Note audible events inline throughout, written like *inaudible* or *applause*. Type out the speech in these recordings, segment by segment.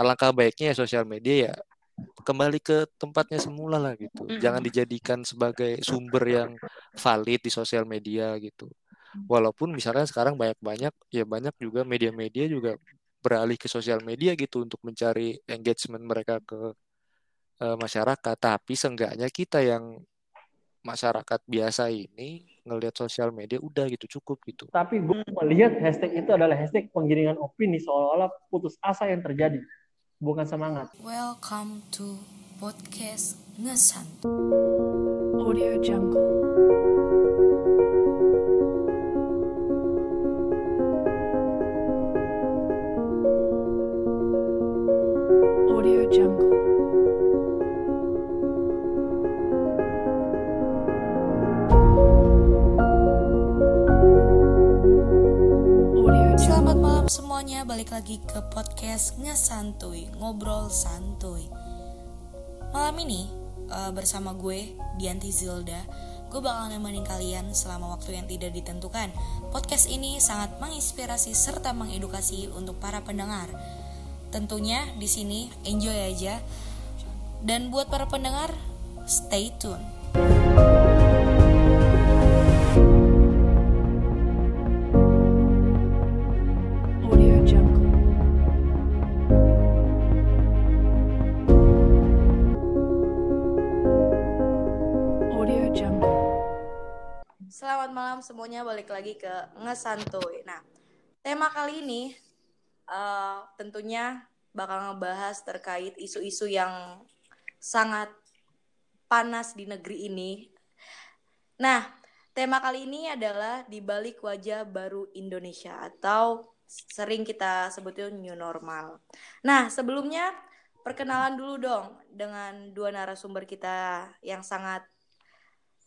alangkah baiknya ya sosial media ya kembali ke tempatnya semula lah gitu. Jangan dijadikan sebagai sumber yang valid di sosial media gitu. Walaupun misalnya sekarang banyak-banyak ya banyak juga media-media juga beralih ke sosial media gitu untuk mencari engagement mereka ke uh, masyarakat. Tapi seenggaknya kita yang masyarakat biasa ini ngelihat sosial media udah gitu cukup gitu. Tapi gue melihat hashtag itu adalah hashtag penggiringan opini seolah-olah putus asa yang terjadi, bukan semangat. Welcome to podcast Ngesan. Audio Jungle. Audio Jungle. Semuanya, balik lagi ke podcast Ngesantuy, ngobrol santuy. Malam ini eh, bersama gue Dianti Zilda, gue bakal nemenin kalian selama waktu yang tidak ditentukan. Podcast ini sangat menginspirasi serta mengedukasi untuk para pendengar. Tentunya di sini enjoy aja. Dan buat para pendengar, stay tune. Semuanya, balik lagi ke Ngesantuy. Nah, tema kali ini eh, tentunya bakal ngebahas terkait isu-isu yang sangat panas di negeri ini. Nah, tema kali ini adalah di balik wajah baru Indonesia atau sering kita sebutnya new normal. Nah, sebelumnya perkenalan dulu dong dengan dua narasumber kita yang sangat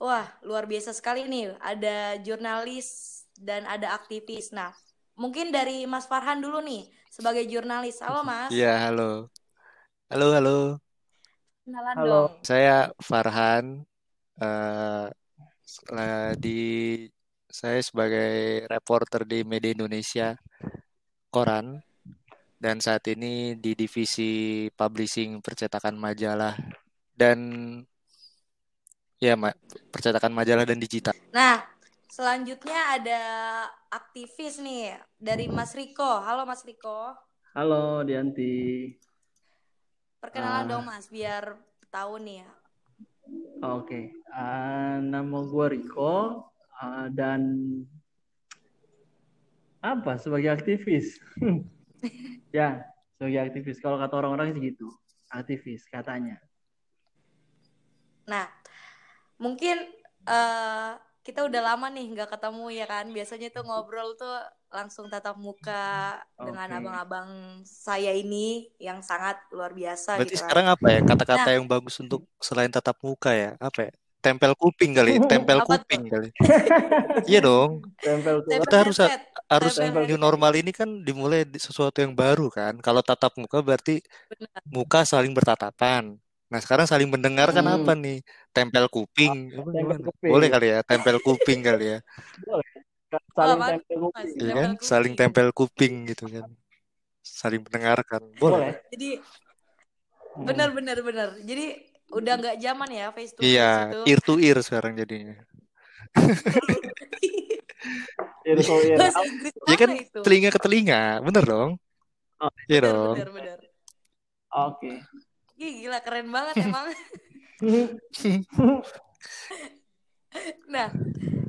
Wah, luar biasa sekali nih. Ada jurnalis dan ada aktivis. Nah, mungkin dari Mas Farhan dulu nih sebagai jurnalis. Halo, Mas. Iya, halo. Halo, halo. Kenalan Halo. dong. Saya Farhan eh eh, di saya sebagai reporter di Media Indonesia Koran dan saat ini di divisi publishing percetakan majalah dan ya ma- percetakan majalah dan digital. Nah, selanjutnya ada aktivis nih dari Mas Riko. Halo, Mas Riko. Halo Dianti. Perkenalan Ah. dong, Mas, biar tahu nih ya. Oke, Ah, nama gue Riko ah, dan apa sebagai aktivis? *laughs* ya, sebagai aktivis. Kalau kata orang-orang sih gitu, aktivis katanya. Nah, mungkin eh kita udah lama nih nggak ketemu ya kan. Biasanya tuh ngobrol tuh langsung tatap muka dengan Oke. abang-abang saya ini yang sangat luar biasa Berarti gitu kan. sekarang apa ya kata-kata Nah. yang bagus untuk selain tatap muka ya? Apa ya? Tempel kuping kali, *laughs* tempel Apa tuh? kuping kali. *laughs* Iya dong. Tempel tuh. Tempel Kita harus harus Tempel new normal ini kan dimulai di sesuatu yang baru kan. Kalau tatap muka berarti Benar. muka saling bertatapan. Nah, sekarang saling mendengar kan Hmm. apa nih? Tempel kuping. Apa Tempel gimana? kuping. Boleh kali ya, tempel kuping kali ya. Boleh. Saling apaan tempel kuping. Iya Tempel kan? kuping. Saling tempel kuping gitu kan. Saling mendengarkan. Boleh. Boleh. Jadi Hmm. benar benar benar. Jadi udah nggak zaman ya face to face Iya, itu. ear to ear sekarang jadinya. *laughs* Ear to ear. Ya kan itu? telinga ke telinga, bener dong? Oh, Iya Benar dong. benar benar. Oke. Ih, gila keren banget emang. *laughs* Nah,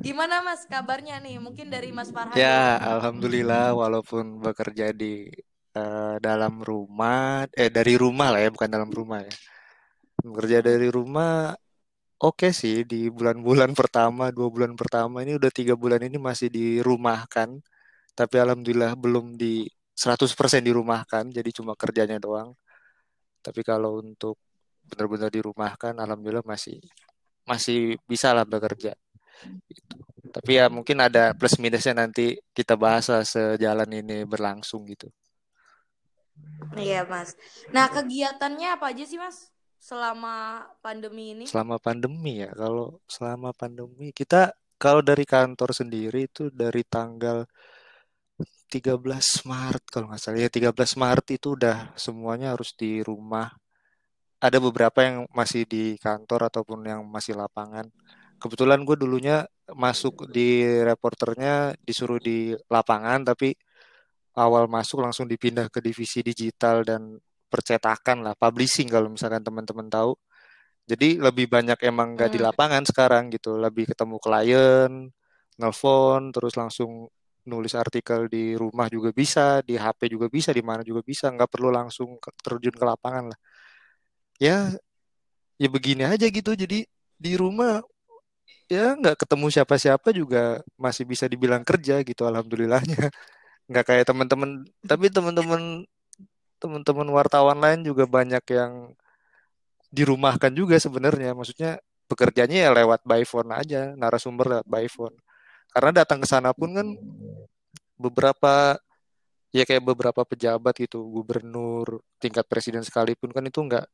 gimana Mas kabarnya nih? Mungkin dari Mas Farhan Ya, alhamdulillah walaupun bekerja di eh, dalam rumah, eh dari rumah lah ya, bukan dalam rumah ya. Bekerja dari rumah, oke sih di bulan-bulan *laughs* pertama, dua bulan pertama ini udah tiga bulan ini masih dirumahkan, tapi alhamdulillah belum di 100% dirumahkan, jadi cuma kerjanya doang. Tapi kalau untuk benar-benar dirumahkan, alhamdulillah masih masih bisa lah bekerja. Gitu. Tapi ya mungkin ada plus minusnya nanti kita bahas lah sejalan ini berlangsung gitu. Iya, Mas. Nah, kegiatannya apa aja sih, Mas? Selama pandemi ini? Selama pandemi ya, kalau selama pandemi kita kalau dari kantor sendiri itu dari tanggal 13 Maret kalau nggak salah ya 13 Maret itu udah semuanya harus di rumah. Ada beberapa yang masih di kantor ataupun yang masih lapangan. Kebetulan gue dulunya masuk di reporternya disuruh di lapangan tapi awal masuk langsung dipindah ke divisi digital dan percetakan lah, publishing kalau misalkan teman-teman tahu. Jadi lebih banyak emang nggak di Hmm. lapangan sekarang gitu, lebih ketemu klien, nelfon, terus langsung nulis artikel di rumah juga bisa, di HP juga bisa, di mana juga bisa, nggak perlu langsung terjun ke lapangan lah. Ya, ya begini aja gitu. Jadi di rumah ya nggak ketemu siapa-siapa juga masih bisa dibilang kerja gitu, alhamdulillahnya. *laughs* Nggak kayak teman-teman, tapi teman-teman teman-teman wartawan lain juga banyak yang dirumahkan juga sebenarnya. Maksudnya pekerjaannya ya lewat by phone aja, narasumber lewat by phone. Karena datang ke sana pun kan beberapa ya kayak beberapa pejabat gitu, gubernur, tingkat presiden sekalipun kan itu nggak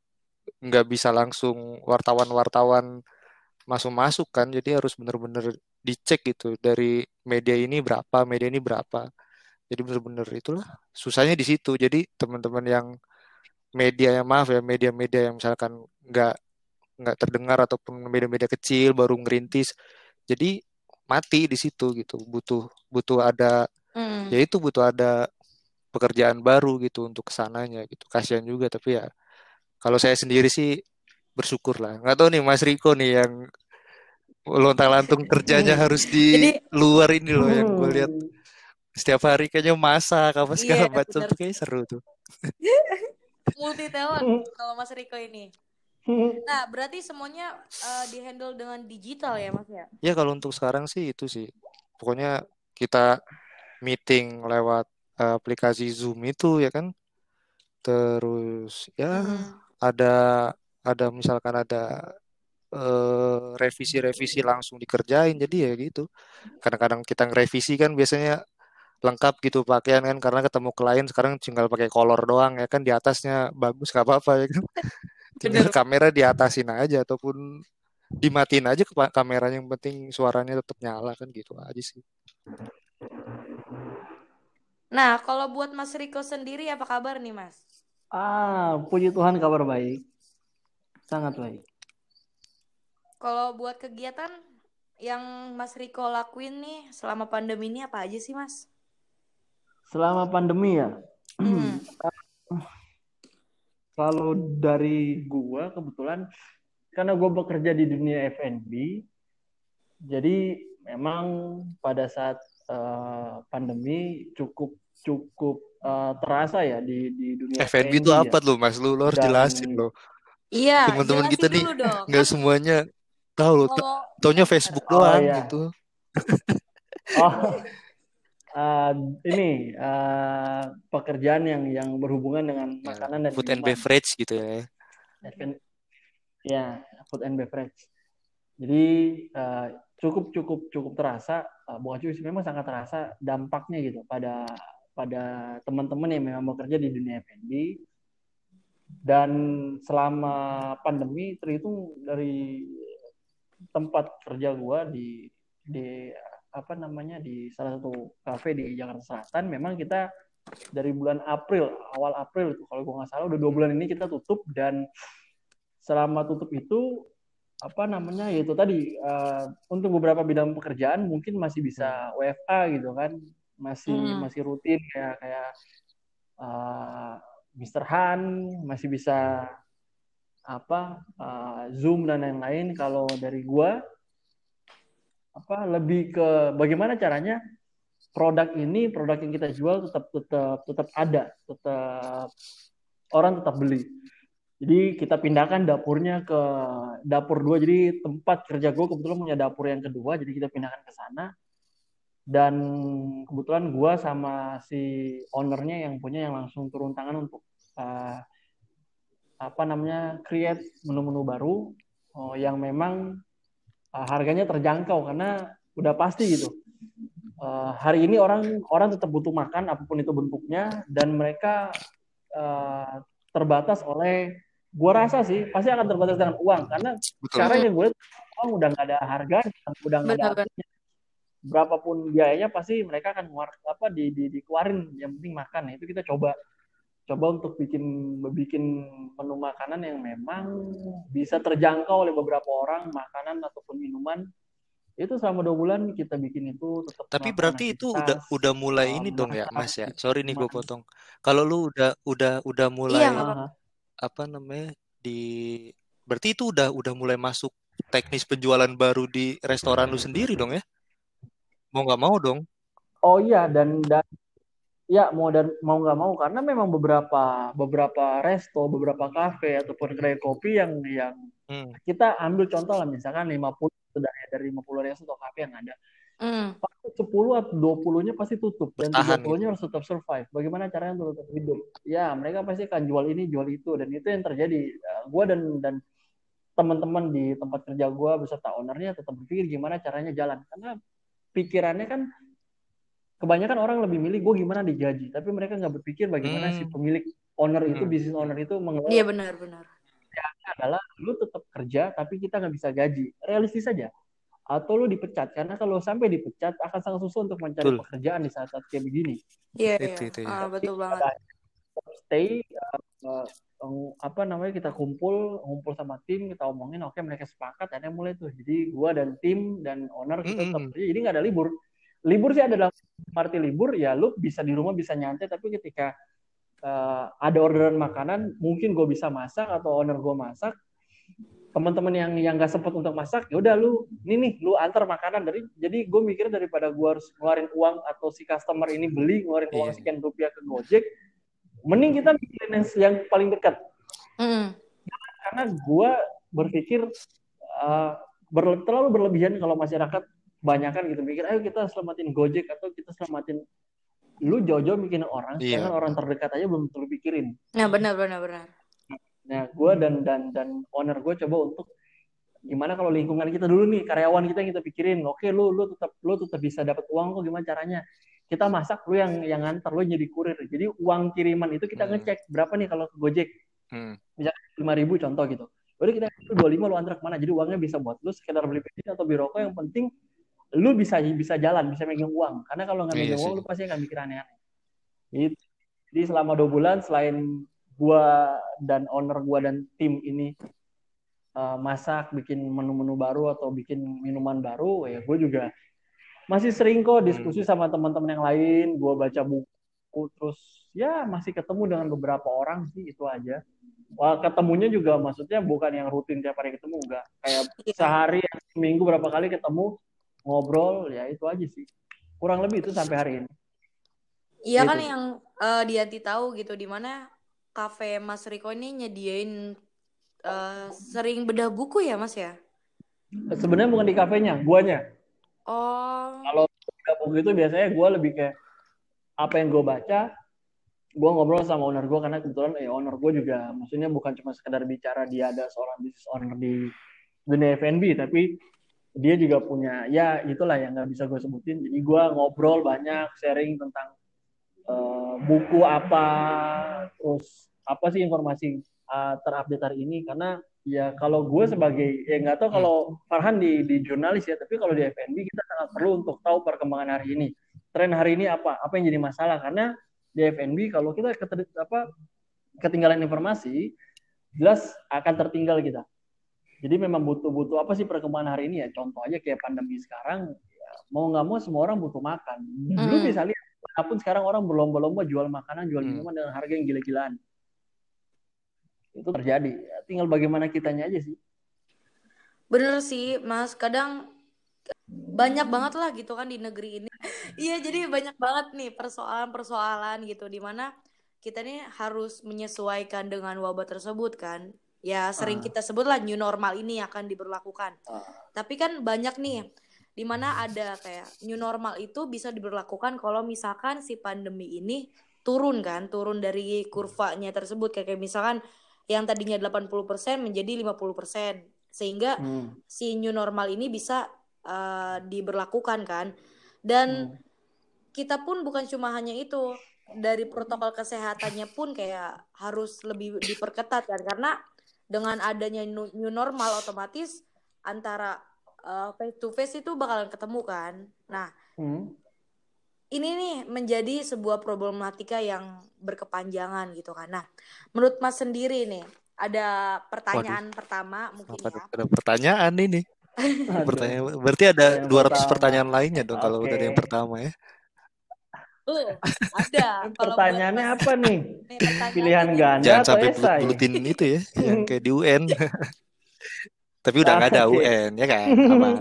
nggak bisa langsung wartawan-wartawan masuk-masuk kan, jadi harus bener-bener dicek gitu dari media ini berapa, media ini berapa. Jadi bener-bener itulah susahnya di situ. Jadi teman-teman yang media yang maaf ya media-media yang misalkan nggak nggak terdengar ataupun media-media kecil baru ngerintis jadi mati di situ gitu. Butuh butuh ada Hmm. ya itu butuh ada pekerjaan baru gitu untuk ke sananya gitu. Kasihan juga tapi ya kalau saya sendiri sih bersyukur lah nggak tahu nih Mas Riko nih yang lontang-lantung kerjanya harus di Jadi- luar ini loh yang gue lihat. Setiap hari kayaknya masak apa segala Iya, macam tuh kayak seru tuh. *laughs* Multi talent kalau Mas Riko ini. Nah, berarti semuanya eh, dihandle dengan digital ya, Mas ya? Ya kalau untuk sekarang sih itu sih. Pokoknya kita meeting lewat eh, aplikasi Zoom itu ya kan. Terus ya Hmm. ada ada misalkan ada eh, revisi-revisi langsung dikerjain. Jadi ya gitu. Kadang-kadang kita ngerevisi kan biasanya lengkap gitu pakaian kan karena ketemu klien sekarang tinggal pakai kolor doang ya kan di atasnya bagus nggak apa-apa ya kan. *laughs* Tinggal Bener. kamera diatasin aja ataupun dimatiin aja ke kameranya yang penting suaranya tetap nyala kan gitu aja sih. Nah, kalau buat Mas Riko sendiri apa kabar nih, Mas? Ah, puji Tuhan kabar baik. Sangat baik. Kalau buat kegiatan yang Mas Riko lakuin nih selama pandemi ini apa aja sih, Mas? Selama pandemi ya, Hmm. *clears throat* kalau dari gua kebetulan karena gua bekerja di dunia F&B, jadi memang pada saat eh, pandemi cukup cukup eh, terasa ya di di dunia F&B itu ya. apa tuh Mas? Lu, lu harus Dan- jelasin loh. Iya, Teman-teman kita nih. Nggak semuanya tahu kalau Taunya Facebook Oh, doang iya. gitu. Oh, *laughs* eh, ini eh, pekerjaan yang yang berhubungan dengan Ya, makanan dan food and beverage gitu ya. Ya, food and beverage. Jadi eh, cukup cukup cukup terasa, eh, bukan cukup sih, memang sangat terasa dampaknya gitu pada pada teman-teman yang memang bekerja di dunia F&B. Dan selama pandemi terhitung dari tempat kerja gua di di apa namanya di salah satu kafe di Jakarta Selatan memang kita dari bulan April awal April itu kalau gua nggak salah udah dua bulan ini kita tutup dan selama tutup itu apa namanya yaitu tadi eh, untuk beberapa bidang pekerjaan mungkin masih bisa WFA gitu kan masih Hmm. masih rutin kayak kayak eh, Mr. Han masih bisa apa eh, Zoom dan lain-lain kalau dari gua apa lebih ke bagaimana caranya produk ini produk yang kita jual tetap tetap tetap ada tetap orang tetap beli. Jadi kita pindahkan dapurnya ke dapur dua. Jadi tempat kerja gue kebetulan punya dapur yang kedua jadi kita pindahkan ke sana. Dan kebetulan gua sama si ownernya yang punya yang langsung turun tangan untuk uh, apa namanya create menu-menu baru oh, yang memang uh, harganya terjangkau karena udah pasti gitu Uh, hari ini orang orang tetap butuh makan apa pun itu bentuknya dan mereka uh, terbatas oleh gua rasa sih pasti akan terbatas dengan uang karena Betul. sekarang yang gue lihat uang udah nggak ada harga udah nggak ada artinya. berapapun biayanya pasti mereka akan keluar apa di, di dikeluarin yang penting makan Nah, itu kita coba coba untuk bikin bikin menu makanan yang memang bisa terjangkau oleh beberapa orang makanan ataupun minuman itu selama dua bulan kita bikin itu tetap Tapi berarti itu udah udah mulai uh, ini dong ya, Mas ya. Sorry nih gue potong. Kalau lu udah udah udah Iya mulai apa-apa. Ah, apa namanya di berarti itu udah udah mulai masuk teknis penjualan baru di restoran lu sendiri dong ya? Mau nggak mau dong. oh iya dan dan ya mau dan mau nggak mau karena memang beberapa beberapa resto beberapa kafe ataupun kedai kopi yang yang Hmm. kita ambil contoh lah misalkan 50 dari dari 50 resto atau kafe yang ada Hmm. pasti 10 atau 20-nya pasti tutup dan Bertahan 30-nya harus tetap survive. Bagaimana caranya untuk tetap hidup? Ya, mereka pasti akan jual ini, jual itu dan itu yang terjadi. Eh, Gua dan dan teman-teman di tempat kerja gua beserta ownernya tetap berpikir gimana caranya jalan karena pikirannya kan kebanyakan orang lebih milih gue gimana digaji, tapi mereka nggak berpikir bagaimana si Hmm. pemilik owner itu, Hmm. bisnis owner itu mengelola Iya benar-benar. adalah lu tetap kerja tapi kita nggak bisa gaji. Realistis saja. Atau lu dipecat karena kalau sampai dipecat akan sangat susah untuk mencari Betul. pekerjaan di saat-saat kayak begini. Iya iya. Itu itu ya. Ah, betul banget. stay uh, uh, apa namanya kita kumpul ngumpul sama tim kita omongin oke mereka sepakat akhirnya mulai tuh jadi gua dan tim dan owner kita tetap Mm-mm. kerja jadi nggak ada libur libur sih adalah arti libur ya lu bisa di rumah bisa nyantai tapi ketika uh, ada orderan makanan mungkin gue bisa masak atau owner gue masak teman-teman yang yang nggak sempet untuk masak ya udah lu ini nih lu antar makanan dari jadi gue mikir daripada gue harus ngeluarin uang atau si customer ini beli ngeluarin uang Iya. sekian rupiah ke Gojek mending kita mikirin yang, yang paling dekat Hmm. karena gue berpikir uh, berle- terlalu berlebihan kalau masyarakat banyakan gitu mikir ayo kita selamatin Gojek atau kita selamatin lu jauh-jauh mikirin orang Iya. sedangkan orang terdekat aja belum terlalu pikirin Nah benar benar benar. Nah, gue dan dan dan owner gue coba untuk gimana kalau lingkungan kita dulu nih karyawan kita yang kita pikirin, oke lu lu tetap lu tetap bisa dapat uang kok gimana caranya? Kita masak lu yang yang nganter lu jadi kurir. Jadi uang kiriman itu kita Hmm. ngecek berapa nih kalau ke Gojek Hmm. lima ribu contoh gitu. Udah kita dua lima lu antar ke mana? Jadi uangnya bisa buat lu sekedar beli bensin atau beli rokok yang penting lu bisa bisa jalan bisa megang uang. Karena kalau nggak Iya megang sih. uang lu pasti akan mikir aneh-aneh. Gitu. Jadi selama dua bulan selain gua dan owner gua dan tim ini uh, masak, bikin menu-menu baru atau bikin minuman baru, ya gue juga masih sering kok diskusi sama teman-teman yang lain. Gua baca buku, terus ya masih ketemu dengan beberapa orang sih itu aja. Wah, ketemunya juga maksudnya bukan yang rutin tiap hari ketemu, enggak. Kayak Iya. sehari, seminggu berapa kali ketemu, ngobrol, ya itu aja sih. Kurang lebih itu sampai hari ini. Iya kan Gitu. yang eh, Dianti tahu gitu di mana kafe Mas Riko ini nyediain eh, sering bedah buku ya Mas ya? Sebenarnya bukan di kafenya, guanya. Oh, Kalau gabung itu biasanya gue lebih kayak apa yang gue baca, gue ngobrol sama owner gue karena kebetulan eh, owner gue juga, maksudnya bukan cuma sekedar bicara dia ada seorang business owner di dunia F&B, tapi dia juga punya ya itulah yang nggak bisa gue sebutin. Jadi gue ngobrol banyak, sharing tentang eh, buku apa, terus apa sih informasi eh, terupdate hari ini. Karena ya kalau gue sebagai ya nggak tahu kalau Farhan di di jurnalis ya tapi kalau di FNB kita sangat perlu untuk tahu perkembangan hari ini. Tren hari ini apa apa yang jadi masalah. Karena di FNB kalau kita keter, apa ketinggalan informasi jelas akan tertinggal kita jadi memang butuh-butuh apa sih perkembangan hari ini ya contoh aja kayak pandemi sekarang ya, mau nggak mau semua orang butuh makan lu Hmm. bisa lihat walaupun sekarang orang berlomba-lomba jual makanan jual Hmm. minuman dengan harga yang gila-gilaan itu terjadi Ya, tinggal bagaimana kitanya aja sih bener sih Mas. Kadang banyak banget lah gitu kan di negeri ini. *laughs* Iya, jadi banyak banget nih persoalan-persoalan gitu di mana kita nih harus menyesuaikan dengan wabah tersebut kan. Ya sering Ah. kita sebut lah new normal ini akan diberlakukan. Ah. Tapi kan banyak nih di mana ada kayak new normal itu bisa diberlakukan kalau misalkan si pandemi ini turun kan, turun dari kurvanya tersebut kayak kayak misalkan yang tadinya 80% menjadi 50%. Sehingga Hmm. si new normal ini bisa uh, diberlakukan kan dan Hmm. kita pun bukan cuma hanya itu dari protokol kesehatannya pun kayak harus lebih diperketat kan karena dengan adanya new new normal otomatis antara eh, face to face itu bakalan ketemu kan. Nah, Hmm. ini nih menjadi sebuah problematika yang berkepanjangan gitu kan. Nah, menurut Mas sendiri nih, ada pertanyaan pertama mungkin Apa ya. ada pertanyaan ini? *laughs* Pertanyaan berarti ada Yang 200 pertama. pertanyaan lainnya dong kalau udah ada yang pertama ya. Uh, ada. *laughs* Buat Pertanyaannya Mas- apa nih? *laughs* Pilihan ganda Jangan atau sampai esai? bulut-bulutin *laughs* itu ya, yang kayak di UN. Tapi udah nggak ada. UN ya kan, aman.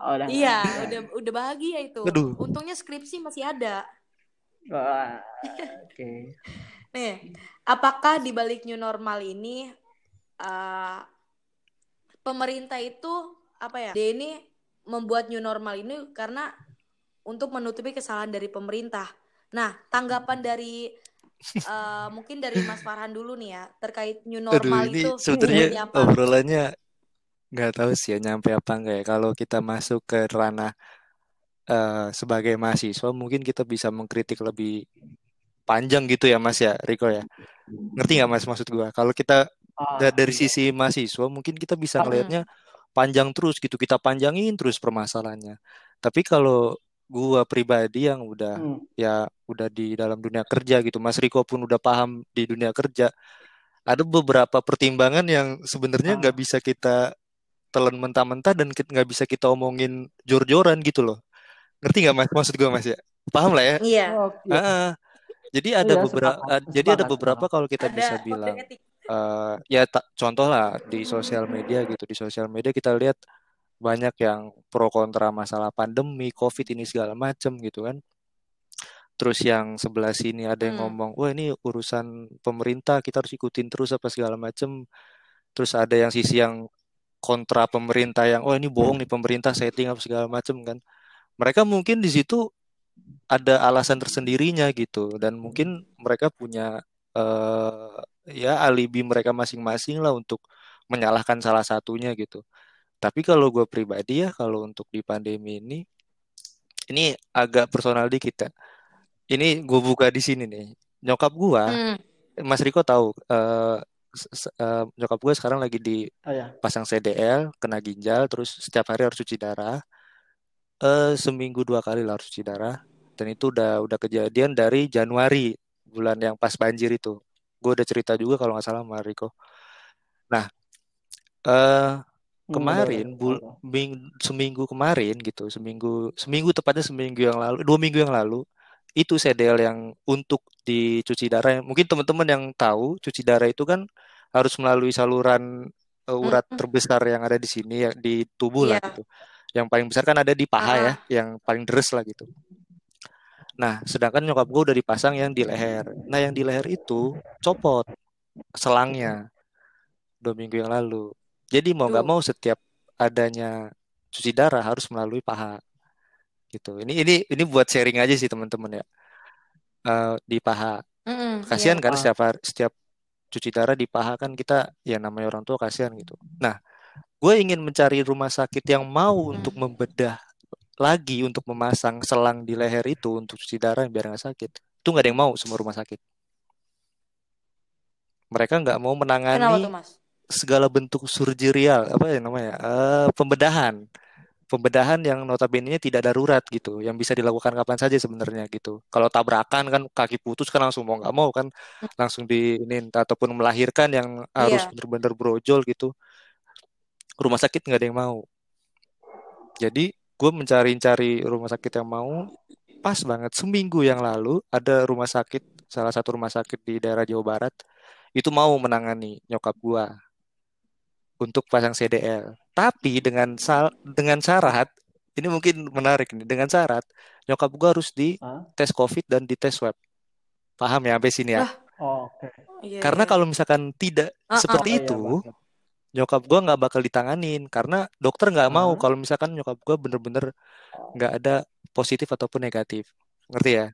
Oh, udah. Iya, udah udah bahagia itu. Aduh. Untungnya skripsi masih ada. Wah, Oke. Nih, apakah di balik new normal ini eh, pemerintah itu apa ya? Dia ini membuat new normal ini karena untuk menutupi kesalahan dari pemerintah. Nah, tanggapan dari eh, mungkin dari Mas Farhan dulu nih ya terkait new Aduh, normal ini itu apa? obrolannya nggak tahu sih ya nyampe apa enggak ya. Kalau kita masuk ke ranah eh, sebagai mahasiswa, mungkin kita bisa mengkritik lebih panjang gitu ya, Mas ya, Riko ya. Ngerti nggak Mas maksud gua? Kalau kita Ah, da- dari iya. sisi mahasiswa, mungkin kita bisa Hmm. ngelihatnya panjang terus gitu, kita panjangin terus permasalahannya. Tapi kalau gua pribadi yang udah Hmm. ya udah di dalam dunia kerja gitu, Mas Riko pun udah paham di dunia kerja, ada beberapa pertimbangan yang sebenarnya nggak Ah. bisa kita telan mentah-mentah dan nggak bisa kita omongin jor-joran gitu loh. Ngerti nggak Mas? Maksud gua Mas ya? Paham lah ya? Iya, Oke. Ah, jadi ada Iya, beberapa, sepakat, jadi ada beberapa kalau kita ada bisa bilang eh ya tak contoh lah di sosial media gitu di sosial media kita lihat banyak yang pro kontra masalah pandemi covid ini segala macem gitu kan terus yang sebelah sini ada yang Hmm. ngomong wah ini urusan pemerintah kita harus ikutin terus apa segala macem terus ada yang sisi yang kontra pemerintah yang oh ini bohong nih pemerintah setting apa segala macem kan mereka mungkin di situ ada alasan tersendirinya gitu dan mungkin mereka punya eh ya alibi mereka masing-masing lah untuk menyalahkan salah satunya gitu. Tapi kalau gue pribadi ya kalau untuk di pandemi ini ini agak personal dikit ya. Ini gue buka di sini nih. Nyokap gue, Hmm. Mas Riko tahu eh, s- eh, nyokap gue sekarang lagi Oh ya. dipasang CDL, kena ginjal, terus setiap hari harus cuci darah. Eh seminggu dua kali lah harus cuci darah. Dan itu udah udah kejadian dari Januari bulan yang pas banjir itu. Gue udah cerita juga kalau nggak salah sama Riko. Nah, eh Hmm, kemarin bul udah. ming- seminggu kemarin gitu, seminggu seminggu tepatnya seminggu yang lalu, dua minggu yang lalu itu CDL yang untuk dicuci darah. Mungkin teman-teman yang tahu cuci darah itu kan harus melalui saluran eh, urat Hmm. terbesar yang ada di sini ya di tubuh lah Iya. gitu. Yang paling besar kan ada di paha ya, Ah. yang paling deres lah gitu. Nah, sedangkan nyokap gue udah dipasang yang di leher. Nah, yang di leher itu copot selangnya dua minggu yang lalu. Jadi mau nggak mau setiap adanya cuci darah harus melalui paha gitu. Ini ini ini buat sharing aja sih teman-teman ya. Eh, di paha. Mm-mm, Kasihan iya. kan setiap setiap cuci darah di paha kan kita ya namanya orang tua kasihan gitu. Nah, gue ingin mencari rumah sakit yang mau untuk membedah lagi untuk memasang selang di leher itu untuk cuci darah biar nggak sakit. Itu nggak ada yang mau semua rumah sakit. Mereka nggak mau Kenapa menangani tuh, Mas? Segala bentuk surgerial apa ya namanya Eh, pembedahan. Pembedahan yang notabene tidak darurat gitu yang bisa dilakukan kapan saja sebenarnya gitu. Kalau tabrakan kan kaki putus kan langsung mau nggak mau kan langsung di ini ataupun melahirkan yang harus Iya. benar-benar brojol gitu. Rumah sakit nggak ada yang mau. Jadi gue mencari-cari rumah sakit yang mau pas banget. Seminggu yang lalu ada rumah sakit salah satu rumah sakit di daerah Jawa Barat itu mau menangani nyokap gua untuk pasang CDL. Tapi dengan sal dengan syarat ini mungkin menarik nih dengan syarat nyokap gua harus di Ah? tes COVID dan di tes swab. Paham ya sampai sini ya? Lah, Oh, Oke. Iya, Karena iya. kalau misalkan tidak Ah, ah. seperti Oh, iya, itu, nyokap gua nggak bakal ditanganin karena dokter nggak mau Ah. kalau misalkan nyokap gua bener-bener nggak ada positif ataupun negatif. Ngerti ya?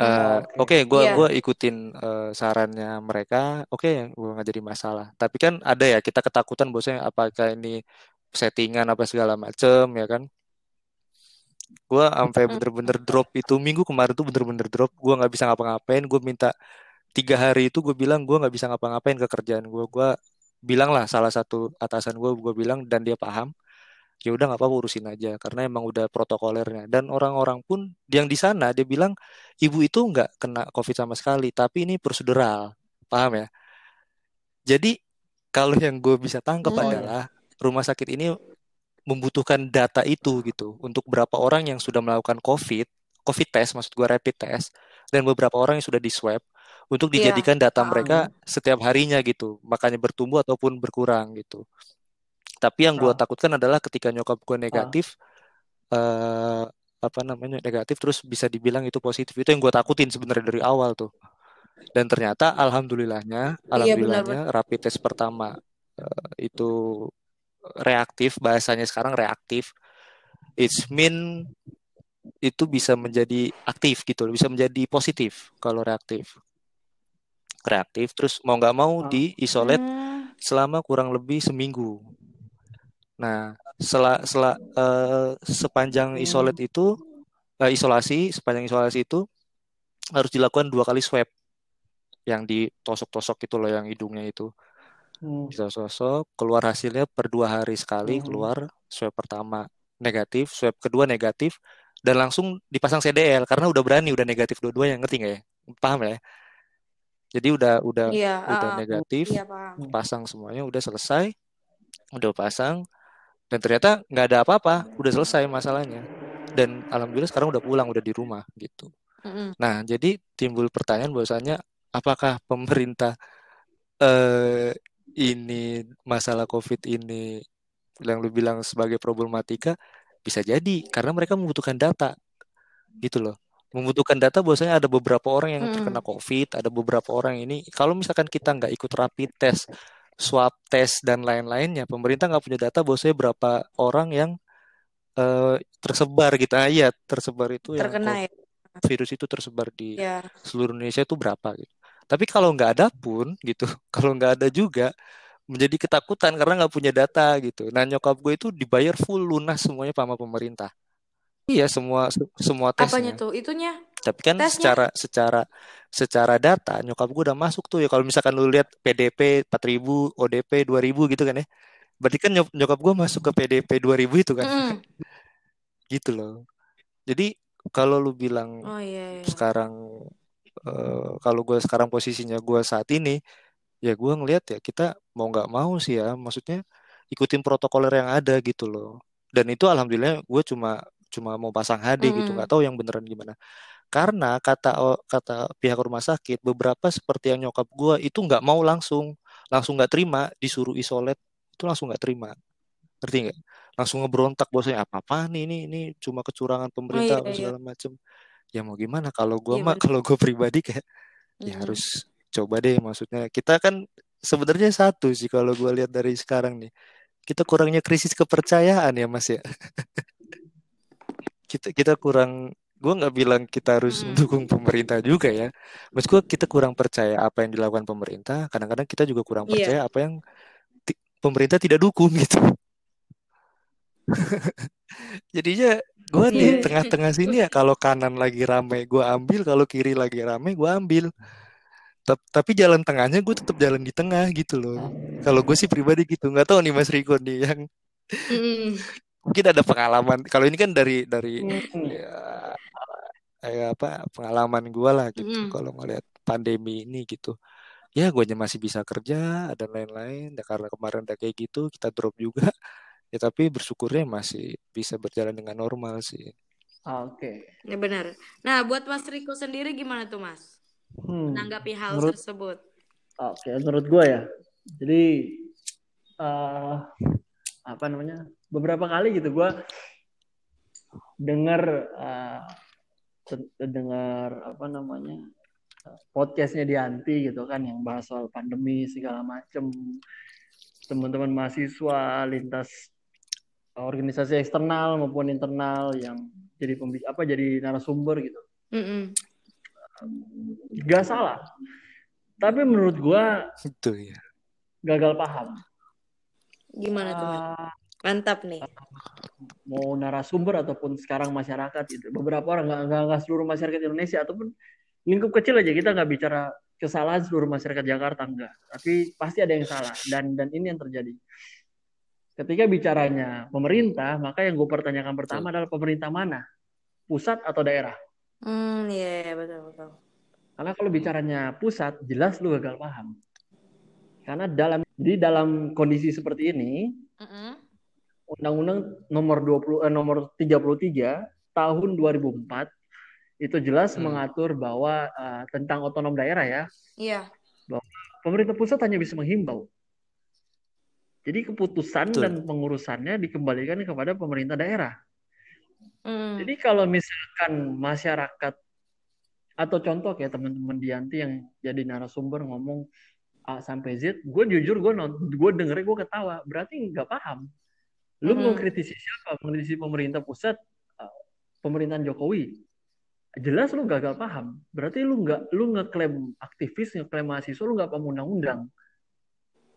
Eh, oke. Oke, gua Iya. gua ikutin eh, sarannya mereka. Oke, gua nggak jadi masalah. Tapi kan ada ya kita ketakutan bosnya apakah ini settingan apa segala macem ya kan? Gua sampai bener-bener drop itu minggu kemarin tuh bener-bener drop. Gua nggak bisa ngapa-ngapain. Gue minta tiga hari itu gue bilang gue nggak bisa ngapa-ngapain ke kerjaan gue. Gue bilang lah salah satu atasan gue gue bilang dan dia paham ya udah nggak apa-apa urusin aja karena emang udah protokolernya dan orang-orang pun yang di sana dia bilang ibu itu nggak kena covid sama sekali tapi ini prosedural paham ya jadi kalau yang gue bisa tangkap Hmm. adalah rumah sakit ini membutuhkan data itu gitu untuk berapa orang yang sudah melakukan covid covid test maksud gue rapid test dan beberapa orang yang sudah di swab untuk Iya, dijadikan data paham. mereka setiap harinya gitu makanya bertumbuh ataupun berkurang gitu tapi yang gue Ah. takutkan adalah ketika nyokap gue negatif eh apa namanya negatif terus bisa dibilang itu positif itu yang gue takutin sebenarnya dari awal tuh dan ternyata alhamdulillahnya Iya, alhamdulillahnya rapid test pertama eh, itu reaktif bahasanya sekarang reaktif it's mean itu bisa menjadi aktif gitu bisa menjadi positif kalau reaktif reaktif terus mau nggak mau Ah. di isolate Hmm. selama kurang lebih seminggu. Nah, sela, sela, eh, sepanjang Hmm. isolate itu, eh, isolasi, sepanjang isolasi itu harus dilakukan dua kali swab yang ditosok-tosok itu loh, yang hidungnya itu Hmm. ditosok, keluar hasilnya per dua hari sekali Hmm. keluar swab pertama negatif, swab kedua negatif, dan langsung dipasang CDL karena udah berani, udah negatif dua-duanya, ngerti nggak ya? Paham ya? Jadi udah udah Iya, udah ah, ah. negatif, paham. pasang semuanya udah selesai udah pasang dan ternyata nggak ada apa-apa udah selesai masalahnya. Dan alhamdulillah sekarang udah pulang udah di rumah gitu. Mm-mm. nah jadi timbul pertanyaan bahwasanya apakah pemerintah eh ini masalah covid ini yang lu bilang sebagai problematika bisa jadi. Karena mereka membutuhkan data gitu loh. Membutuhkan data bahwasanya ada beberapa orang yang terkena covid ada beberapa orang ini. Kalau misalkan kita nggak ikut rapid test swab test dan lain-lainnya. Pemerintah nggak punya data bahwasanya berapa orang yang eh, tersebar gitu. Ah, iya tersebar itu yang Terkena ya. COVID, virus itu tersebar di Iya. seluruh Indonesia itu berapa gitu. Tapi kalau nggak ada pun gitu *laughs* kalau nggak ada juga menjadi ketakutan karena nggak punya data gitu. Nah nyokap gue itu dibayar full lunas semuanya sama pemerintah. Iya semua se- semua Apanya tesnya. tuh? Itunya tapi kan tesnya? secara secara secara data nyokap gue udah masuk tuh ya kalau misalkan lu lihat PDP 4000 ODP 2000 gitu kan ya berarti kan nyok- nyokap gue masuk ke PDP 2000 itu kan Mm-mm. gitu loh jadi kalau lu bilang Oh iya, iya. sekarang eh, kalau gue sekarang posisinya gue saat ini ya gue ngelihat ya kita mau nggak mau sih ya maksudnya ikutin protokoler yang ada gitu loh dan itu alhamdulillah gue cuma cuma mau pasang HD gitu Mm-mm. nggak tahu yang beneran gimana karena kata kata pihak rumah sakit beberapa seperti yang nyokap gue itu nggak mau langsung langsung nggak terima disuruh isolate itu langsung nggak terima. Ngerti nggak? Langsung ngeberontak bosnya apa apa nih ini ini cuma kecurangan Oh pemerintah iya, apa iya. segala macem. Ya mau gimana? Kalau gue Iya mah benar. kalau gue pribadi kayak ya Mm-mm. harus coba deh maksudnya. Kita kan sebenarnya satu sih kalau gue lihat dari sekarang nih. Kita kurangnya krisis kepercayaan ya mas ya. *laughs* Kita kita kurang gue nggak bilang kita harus Mm-mm. mendukung pemerintah juga ya maksud gue kita kurang percaya apa yang dilakukan pemerintah kadang-kadang kita juga kurang Iya. percaya apa yang ti- pemerintah tidak dukung gitu *laughs* jadinya gue di Iya. tengah-tengah sini ya kalau kanan lagi rame gue ambil kalau kiri lagi rame gue ambil Tap- tapi jalan tengahnya gue tetap jalan di tengah gitu loh kalau gue sih pribadi gitu nggak tahu nih Mas Riko nih yang Mm-mm. mungkin ada pengalaman kalau ini kan dari dari Hmm. ya, kayak apa pengalaman gue lah gitu Mm-mm. kalau ngeliat pandemi ini gitu ya gue masih bisa kerja dan lain-lain ya, karena kemarin udah kayak gitu kita drop juga *laughs* ya tapi bersyukurnya masih bisa berjalan dengan normal sih Oke. Ya benar. Nah, buat Mas Riko sendiri gimana tuh, Mas? Hmm. Menanggapi hal Menurut tersebut. Oke, menurut gue ya. Jadi eh apa namanya? Beberapa kali gitu gue dengar eh, ten- dengar apa namanya? eh, podcastnya Dianti gitu kan yang bahas soal pandemi segala macem teman-teman mahasiswa lintas organisasi eksternal maupun internal yang jadi pembi- apa jadi narasumber gitu gak salah tapi menurut gua itu ya gagal paham Gimana tuh, Mas? Ah, Mantap nih. Mau narasumber ataupun sekarang masyarakat gitu beberapa orang nggak nggak seluruh masyarakat Indonesia ataupun lingkup kecil aja kita nggak bicara kesalahan seluruh masyarakat Jakarta enggak, tapi pasti ada yang salah dan dan ini yang terjadi. Ketika bicaranya pemerintah, maka yang gue pertanyakan pertama adalah pemerintah mana? Pusat atau daerah? Hmm, iya iya, betul betul. Karena kalau bicaranya pusat, jelas lu gagal paham. Karena dalam di dalam kondisi seperti ini, Mm-mm. Undang-Undang nomor 20 eh, nomor 33 tahun 2004 itu jelas Hmm. mengatur bahwa eh, tentang otonom daerah ya. Iya. Pemerintah pusat hanya bisa menghimbau. Jadi keputusan Betul. dan pengurusannya dikembalikan kepada pemerintah daerah. Hmm. Jadi kalau misalkan masyarakat atau contoh kayak teman-teman Dianti yang jadi narasumber ngomong A sampai Z, gue jujur gue gue dengernya gue ketawa, berarti nggak paham. Lu mau kritisi siapa? Mengkritisi pemerintah pusat, uh, pemerintahan Jokowi. Jelas lu gagal paham. Berarti lu nggak lu ngeklaim aktivis, ngeklaim mahasiswa, lu nggak paham undang-undang.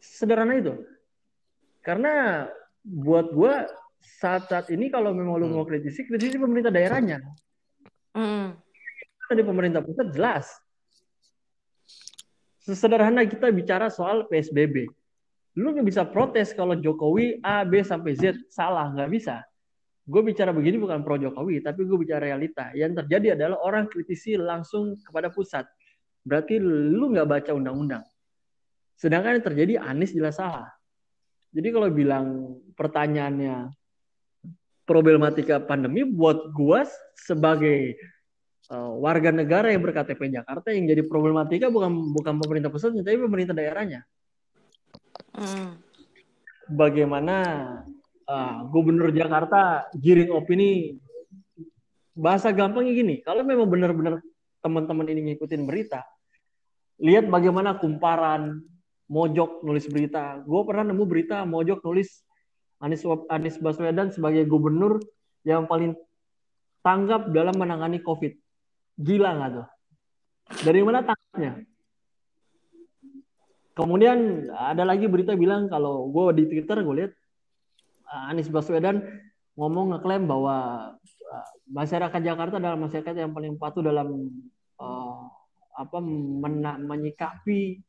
Sederhana itu. Karena buat gue saat-saat ini kalau memang lu Hmm. mau kritisi, kritisi pemerintah daerahnya. Hmm. Tadi pemerintah pusat jelas. Sesederhana kita bicara soal PSBB. Lu nggak bisa protes kalau Jokowi A, B, sampai Z. Salah, nggak bisa. Gue bicara begini bukan pro Jokowi, tapi gue bicara realita. Yang terjadi adalah orang kritisi langsung kepada pusat. Berarti lu nggak baca undang-undang. Sedangkan yang terjadi Anies jelas salah. Jadi kalau bilang pertanyaannya problematika pandemi buat gua sebagai uh, warga negara yang berKTP Jakarta yang jadi problematika bukan bukan pemerintah pusatnya tapi pemerintah daerahnya. Hmm. Bagaimana uh, gubernur Jakarta giring opini bahasa gampangnya gini, kalau memang benar-benar teman-teman ini ngikutin berita, lihat bagaimana kumparan Mojok nulis berita. Gue pernah nemu berita Mojok nulis Anies Anies Baswedan sebagai gubernur yang paling tanggap dalam menangani COVID. Gila nggak tuh? Dari mana tanggapnya? Kemudian ada lagi berita bilang kalau gue di Twitter gue lihat uh, Anies Baswedan ngomong ngeklaim bahwa uh, masyarakat Jakarta adalah masyarakat yang paling patuh dalam uh, apa mena- menyikapi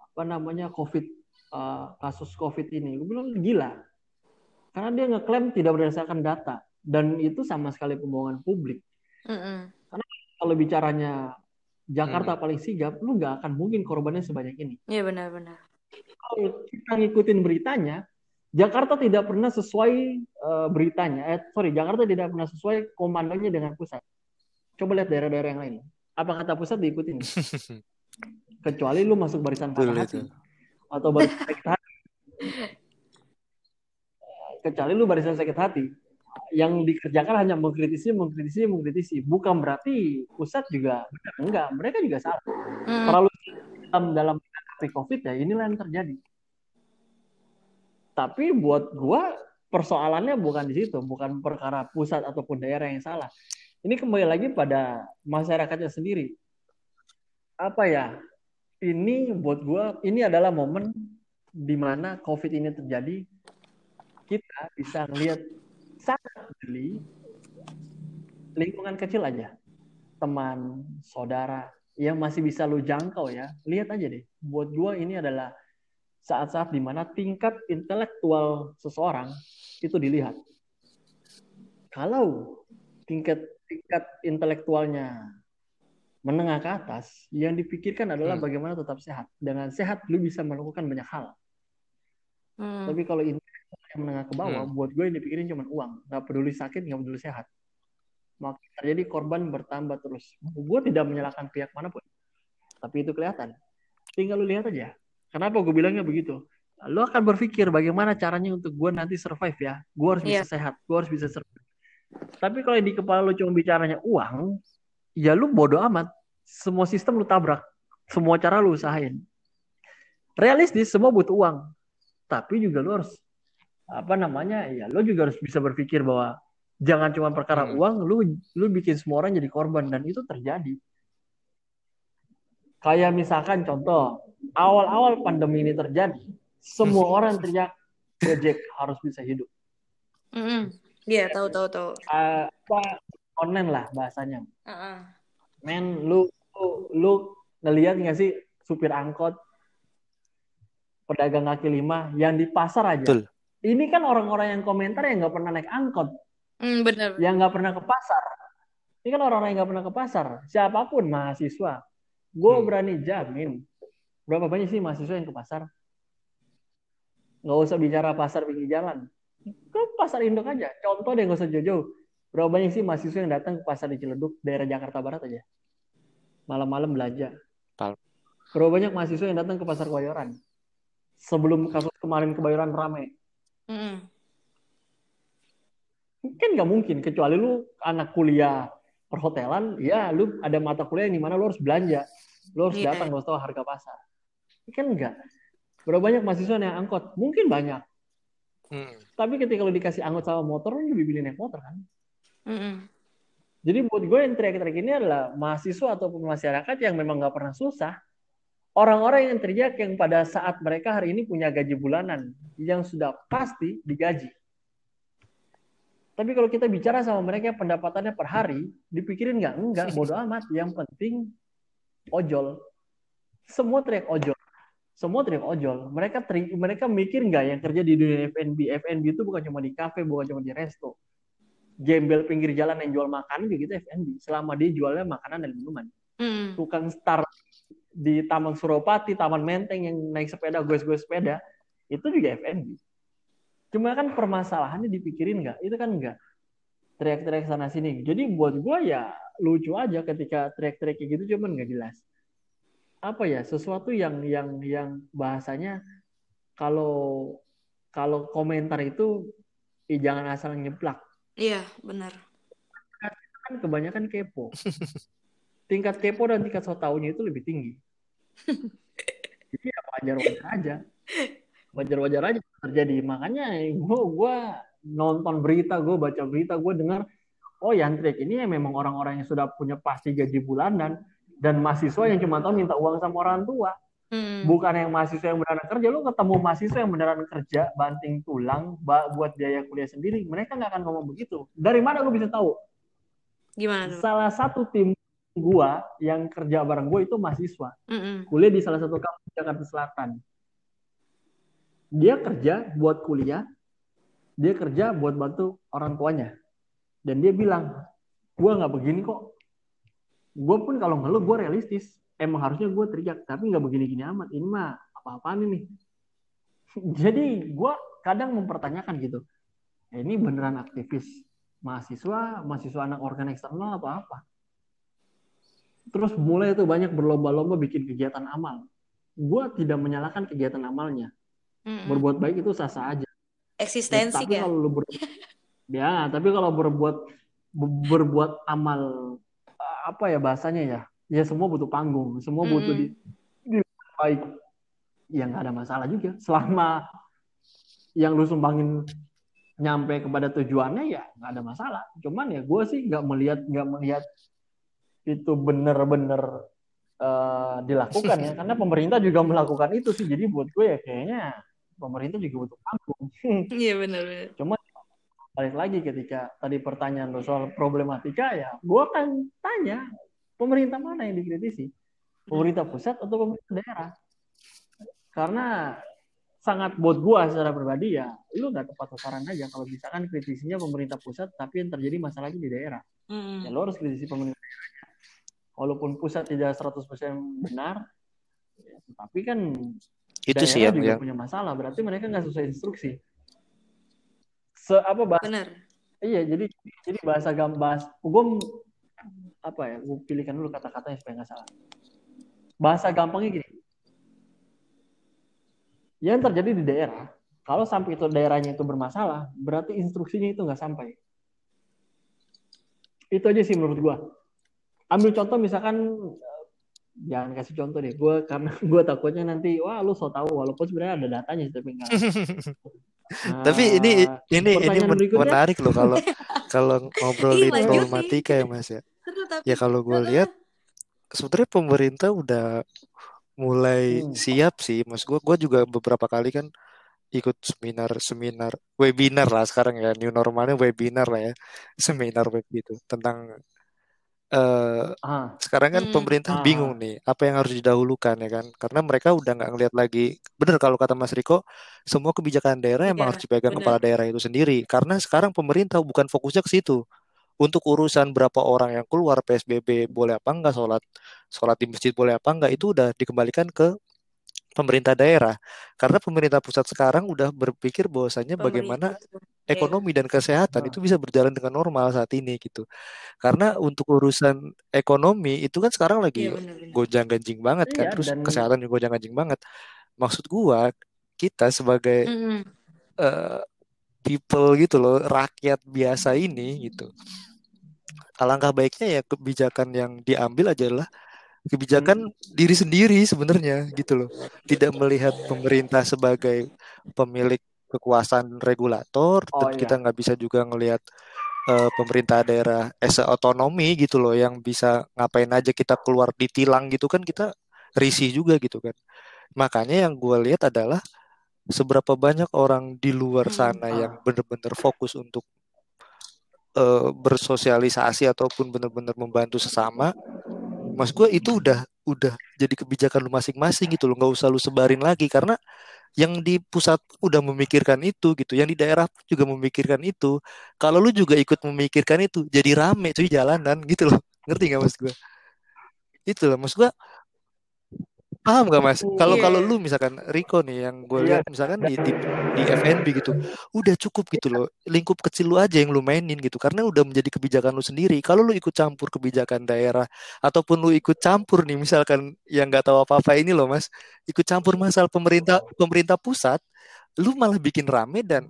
apa namanya COVID uh, kasus COVID ini. Gue bilang gila. Karena dia ngeklaim tidak berdasarkan data dan itu sama sekali pembohongan publik. Mm-mm. Kalau bicaranya Jakarta paling sigap, lu nggak akan mungkin korbannya sebanyak ini. Iya benar-benar. Kalau kita ngikutin beritanya, Jakarta tidak pernah sesuai uh, beritanya. Eh, sorry, Jakarta tidak pernah sesuai komandonya dengan pusat. Coba lihat daerah-daerah yang lain. Apa kata pusat diikutin? *laughs* Kecuali lu masuk barisan patah itu. hati atau barisan sakit hati. *laughs* Kecuali lu barisan sakit hati. Yang dikerjakan hanya mengkritisi, mengkritisi, mengkritisi. Bukan berarti pusat juga benar. Enggak, mereka juga salah. Hmm. Terlalu dalam dalam menghadapi COVID ya inilah yang terjadi. Tapi buat gua persoalannya bukan di situ, bukan perkara pusat ataupun daerah yang salah. Ini kembali lagi pada masyarakatnya sendiri. Apa ya? Ini buat gua ini adalah momen di mana COVID ini terjadi. Kita bisa lihat jeli lingkungan kecil aja. Teman, saudara yang masih bisa lu jangkau ya. Lihat aja deh. Buat gua ini adalah saat-saat di mana tingkat intelektual seseorang itu dilihat. Kalau tingkat tingkat intelektualnya menengah ke atas, yang dipikirkan adalah Hmm. bagaimana tetap sehat. Dengan sehat lu bisa melakukan banyak hal. Hmm. Tapi kalau yang menengah ke bawah, Hmm. buat gue yang dipikirin cuma uang, nggak peduli sakit, nggak peduli sehat. Maka terjadi korban bertambah terus. Gue tidak menyalahkan pihak mana pun, tapi itu kelihatan. Tinggal lu lihat aja. Kenapa gue bilangnya begitu? Lu akan berpikir bagaimana caranya untuk gue nanti survive ya. Gue harus bisa Iya. sehat, gue harus bisa survive. Tapi kalau di kepala lu cuma bicaranya uang, ya lu bodoh amat. Semua sistem lu tabrak, semua cara lu usahain. Realistis, semua butuh uang tapi juga lu harus apa namanya ya lu juga harus bisa berpikir bahwa jangan cuma perkara Hmm. uang lu lu bikin semua orang jadi korban dan itu terjadi kayak misalkan contoh awal-awal pandemi ini terjadi semua orang teriak Gojek harus bisa hidup Mm-mm. Iya tahu tahu tahu. Eh, apa online lah bahasanya Heeh. men lu lu, lu ngelihat nggak sih supir angkot, pedagang kaki lima, yang di pasar aja. Betul. Ini kan orang-orang yang komentar yang nggak pernah naik angkot, Hmm, bener. yang nggak pernah ke pasar. Ini kan orang-orang yang nggak pernah ke pasar. Siapa pun mahasiswa, gue Hmm. berani jamin. Berapa banyak sih mahasiswa yang ke pasar? Nggak usah bicara pasar pinggir jalan. Ke pasar induk aja. Contoh deh nggak usah jauh-jauh. Berapa banyak sih mahasiswa yang datang ke pasar di Ciledug, daerah Jakarta Barat aja. Malam-malam belanja. Berapa banyak mahasiswa yang datang ke pasar Kebayoran? Sebelum kasus kemarin Kebayoran rame. Mm-mm. kan nggak mungkin kecuali lu anak kuliah perhotelan ya lu ada mata kuliah yang di mana lu harus belanja lu harus Iya. datang lu harus tahu harga pasar Ini kan enggak berapa banyak mahasiswa yang angkot mungkin banyak Hmm. tapi ketika lu dikasih angkot sama motor lu lebih pilih naik motor kan Mm-mm. jadi buat gue yang teriak-teriak ini adalah mahasiswa ataupun masyarakat yang memang nggak pernah susah orang-orang yang teriak yang pada saat mereka hari ini punya gaji bulanan yang sudah pasti digaji Tapi kalau kita bicara sama mereka pendapatannya per hari, dipikirin nggak? Enggak, bodo amat. Yang penting ojol. Semua teriak ojol. Semua teriak ojol. Mereka teri, mereka mikir nggak yang kerja di dunia F&B? F&B itu bukan cuma di kafe, bukan cuma di resto. Gembel pinggir jalan yang jual makanan juga gitu F&B. Selama dia jualnya makanan dan minuman. Mm-mm. Tukang star di Taman Suropati, Taman Menteng yang naik sepeda, gue-gue sepeda, itu juga F&B. Cuma kan permasalahannya dipikirin nggak? Itu kan nggak. Teriak-teriak sana sini. Jadi buat gue ya lucu aja ketika teriak-teriak kayak gitu cuman nggak jelas. Apa ya? Sesuatu yang yang yang bahasanya kalau kalau komentar itu eh, jangan asal nyeplak. Iya, benar. Kan kebanyakan kepo. *laughs* Tingkat kepo dan tingkat so taunya itu lebih tinggi. *laughs* Jadi ya wajar-wajar aja. Wajar-wajar aja terjadi. Makanya gue gua nonton berita, gue baca berita, gue dengar, oh yang trik ini ya memang orang-orang yang sudah punya pasti gaji bulanan dan mahasiswa yang cuma tahu minta uang sama orang tua. Mm-mm. Bukan yang mahasiswa yang beneran kerja. Lu ketemu mahasiswa yang beneran kerja, banting tulang, buat biaya kuliah sendiri. Mereka nggak akan ngomong begitu. Dari mana gue bisa tahu? Gimana? Salah satu tim gua yang kerja bareng gue itu mahasiswa Mm-mm. kuliah di salah satu kampus Jakarta Selatan. Dia kerja buat kuliah, dia kerja buat bantu orang tuanya. Dan dia bilang, gue nggak begini kok. Gue pun kalau ngeluh gue realistis. Emang harusnya gue teriak, tapi nggak begini-gini amat. Ini mah apa-apaan ini. *laughs* Jadi gue kadang mempertanyakan gitu. "Eh, Ini beneran aktivis mahasiswa, mahasiswa anak organ eksternal apa apa? Terus mulai tuh banyak berlomba-lomba bikin kegiatan amal. Gue tidak menyalahkan kegiatan amalnya. Mm-mm. Berbuat baik itu sah-sah aja. Eksistensi tapi kan? kalau lu ber... *laughs* ya, tapi kalau berbuat be- berbuat amal apa ya bahasanya ya? Ya semua butuh panggung, semua butuh di, di baik. Ya nggak ada masalah juga. Selama yang lu sumbangin nyampe kepada tujuannya ya nggak ada masalah. Cuman ya gue sih nggak melihat nggak melihat itu bener-bener eh, dilakukan ya. Karena pemerintah juga melakukan itu sih. Jadi buat gue ya kayaknya pemerintah juga butuh panggung. *laughs* Iya benar benar. balik lagi ketika tadi pertanyaan lo soal problematika ya gue akan tanya pemerintah mana yang dikritisi? Pemerintah pusat atau pemerintah daerah? Karena sangat buat gue secara pribadi ya lu nggak tepat sasaran aja. Kalau misalkan kritisinya pemerintah pusat tapi yang terjadi masalahnya di daerah. Mm-mm. ya lo harus kritisi pemerintah daerahnya walaupun pusat tidak 100% benar ya, tapi kan Itu sih yang, juga yang punya masalah. Berarti mereka nggak sesuai instruksi. Se apa bahasa Benar. iya jadi jadi bahasa gambas gue apa ya gue pilihkan dulu kata-katanya supaya nggak salah. Bahasa gampangnya gini. Yang terjadi di daerah kalau sampai itu daerahnya itu bermasalah berarti instruksinya itu nggak sampai. Itu aja sih menurut gue ambil contoh misalkan eh, jangan kasih contoh deh gue karena *laughs* gue takutnya nanti wah lu so tahu walaupun sebenarnya ada datanya sih, tapi enggak *laughs* tapi ini Nah, ini ini men- berikutnya. menarik loh kalau *laughs* kalau ngobrolin problematika ya Mas ya. Ya kalau gue lihat sebenarnya pemerintah udah mulai Hmm. siap sih, Mas. Gue gue juga beberapa kali kan ikut seminar seminar webinar lah sekarang ya new normalnya webinar lah ya seminar web gitu tentang eh Ah, sekarang kan Hmm. pemerintah Ah. bingung nih apa yang harus didahulukan ya kan karena mereka udah nggak ngelihat lagi bener kalau kata Mas Riko semua kebijakan daerah emang Iya, harus dipegang bener. kepala daerah itu sendiri karena sekarang pemerintah bukan fokusnya ke situ untuk urusan berapa orang yang keluar PSBB boleh apa enggak sholat sholat di masjid boleh apa enggak itu udah dikembalikan ke pemerintah daerah karena pemerintah pusat sekarang udah berpikir bahwasanya bagaimana ekonomi dan kesehatan itu bisa berjalan dengan normal saat ini gitu. Karena untuk urusan ekonomi itu kan sekarang lagi Iya benar-benar. gonjang-ganjing banget kan, Iya, terus dan- kesehatan juga gonjang-ganjing banget. Maksud gua kita sebagai Mm-mm. eh, people gitu loh, rakyat biasa ini gitu. Alangkah baiknya ya kebijakan yang diambil adalah kebijakan diri sendiri sebenarnya gitu loh. Tidak melihat pemerintah sebagai pemilik kekuasaan regulator Oh, dan iya. kita nggak bisa juga ngelihat eh, pemerintah daerah as otonomi gitu loh yang bisa ngapain aja kita keluar ditilang gitu kan kita risih juga gitu kan. Makanya yang gue lihat adalah seberapa banyak orang di luar Hmm. sana Ah. yang benar-benar fokus untuk eh, bersosialisasi ataupun benar-benar membantu sesama. Mas gue itu udah udah jadi kebijakan lu masing-masing gitu loh, nggak usah lu sebarin lagi karena yang di pusat udah memikirkan itu gitu, yang di daerah juga memikirkan itu. Kalau lu juga ikut memikirkan itu, jadi rame cuy jalanan gitu loh, ngerti nggak mas gue? Itu loh, mas gue paham gak mas? Kalau Iya. kalau lu misalkan Riko nih yang gue Iya. lihat misalkan di, di di FNB gitu, udah cukup gitu loh, lingkup kecil lu aja yang lu mainin gitu, karena udah menjadi kebijakan lu sendiri. Kalau lu ikut campur kebijakan daerah ataupun lu ikut campur nih misalkan yang nggak tahu apa-apa ini loh mas, ikut campur masalah pemerintah pemerintah pusat, lu malah bikin rame dan.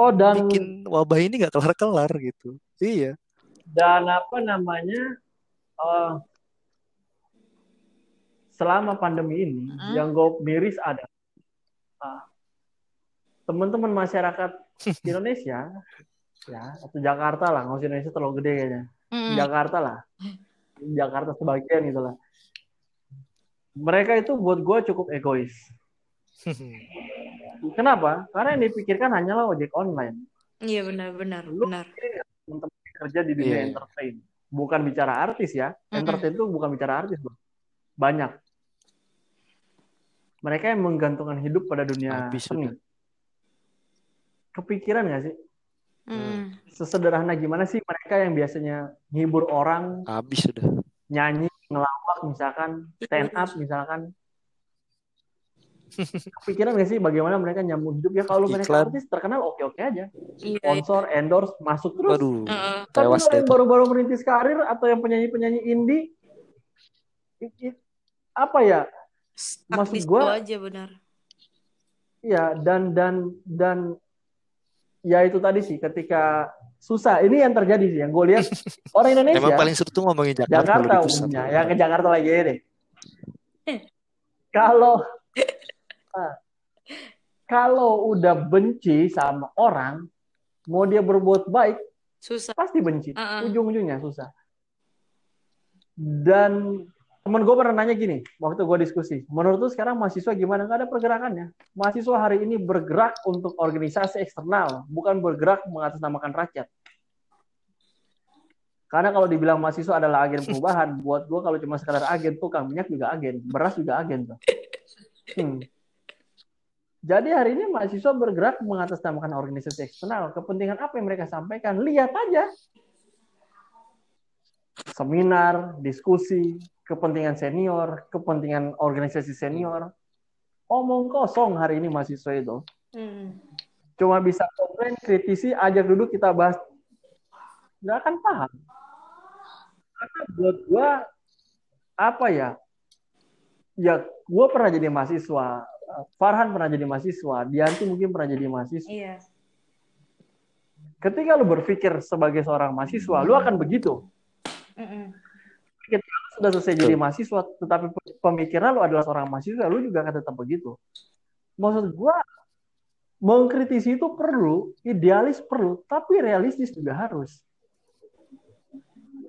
Oh dan bikin wabah ini nggak kelar-kelar gitu. Iya. dan apa namanya eh, selama pandemi ini Hmm. yang gue miris ada ah, teman-teman masyarakat *laughs* Indonesia ya atau Jakarta lah nggak usah Indonesia terlalu gede kayaknya Mm-mm. Jakarta lah *laughs* Jakarta sebagian gitu lah mereka itu buat gue cukup egois *laughs* kenapa karena yang dipikirkan hanyalah ojek online Iya benar-benar Lu- benar. teman-teman kerja di dunia Iya. entertain. Bukan bicara artis ya. Entertain itu bukan bicara artis, Bro. Banyak. Mereka yang menggantungkan hidup pada dunia Habis seni. sudah. Kepikiran nggak sih? Mm. Sesederhana gimana sih mereka yang biasanya ngibur orang, Habis sudah. nyanyi, ngelawak misalkan, stand up misalkan. Kepikiran nggak sih bagaimana mereka nyambung hidup ya kalau mereka artis terkenal oke-oke aja. Iya. Sponsor, endorse, masuk terus. Heeh. Tapi yang baru-baru merintis karir atau yang penyanyi-penyanyi indie, apa ya? Stuck Maksud gua- aja benar. Ya dan dan dan ya itu tadi sih ketika susah. Ini yang terjadi sih yang gue lihat *laughs* orang Indonesia, Emang paling seru tuh ngomongin Jakarta, Jakarta gitu, umumnya, ya ke Jakarta lagi ya deh. *laughs* Kalau ah, kalau udah benci sama orang, mau dia berbuat baik Susah. pasti benci. Uh-uh. Ujung-ujungnya susah. Dan temen gue pernah nanya gini, waktu gue diskusi, menurut lu sekarang mahasiswa gimana? Gak ada pergerakannya. Mahasiswa hari ini bergerak untuk organisasi eksternal, bukan bergerak mengatasnamakan rakyat. Karena kalau dibilang mahasiswa adalah agen perubahan, *laughs* buat gue kalau cuma sekadar agen, tukang minyak juga agen, beras juga agen. Tuh. Hmm. Jadi hari ini mahasiswa bergerak mengatasnamakan organisasi eksternal. Kepentingan apa yang mereka sampaikan? Lihat aja. Seminar, diskusi, kepentingan senior, kepentingan organisasi senior. Omong kosong hari ini mahasiswa itu. Mm. Cuma bisa komplain, kritisi, ajak duduk kita bahas. Nggak akan paham. Karena buat gua apa ya? Ya, gua pernah jadi mahasiswa. Farhan pernah jadi mahasiswa. Dianti mungkin pernah jadi mahasiswa. Iya. ketika lu berpikir sebagai seorang mahasiswa, lu akan begitu. Mm-mm. Sudah selesai jadi mahasiswa, tetapi pemikiran lu adalah seorang mahasiswa, lu juga akan tetap begitu. Maksud gua, mengkritisi itu perlu, idealis perlu, tapi realistis juga harus.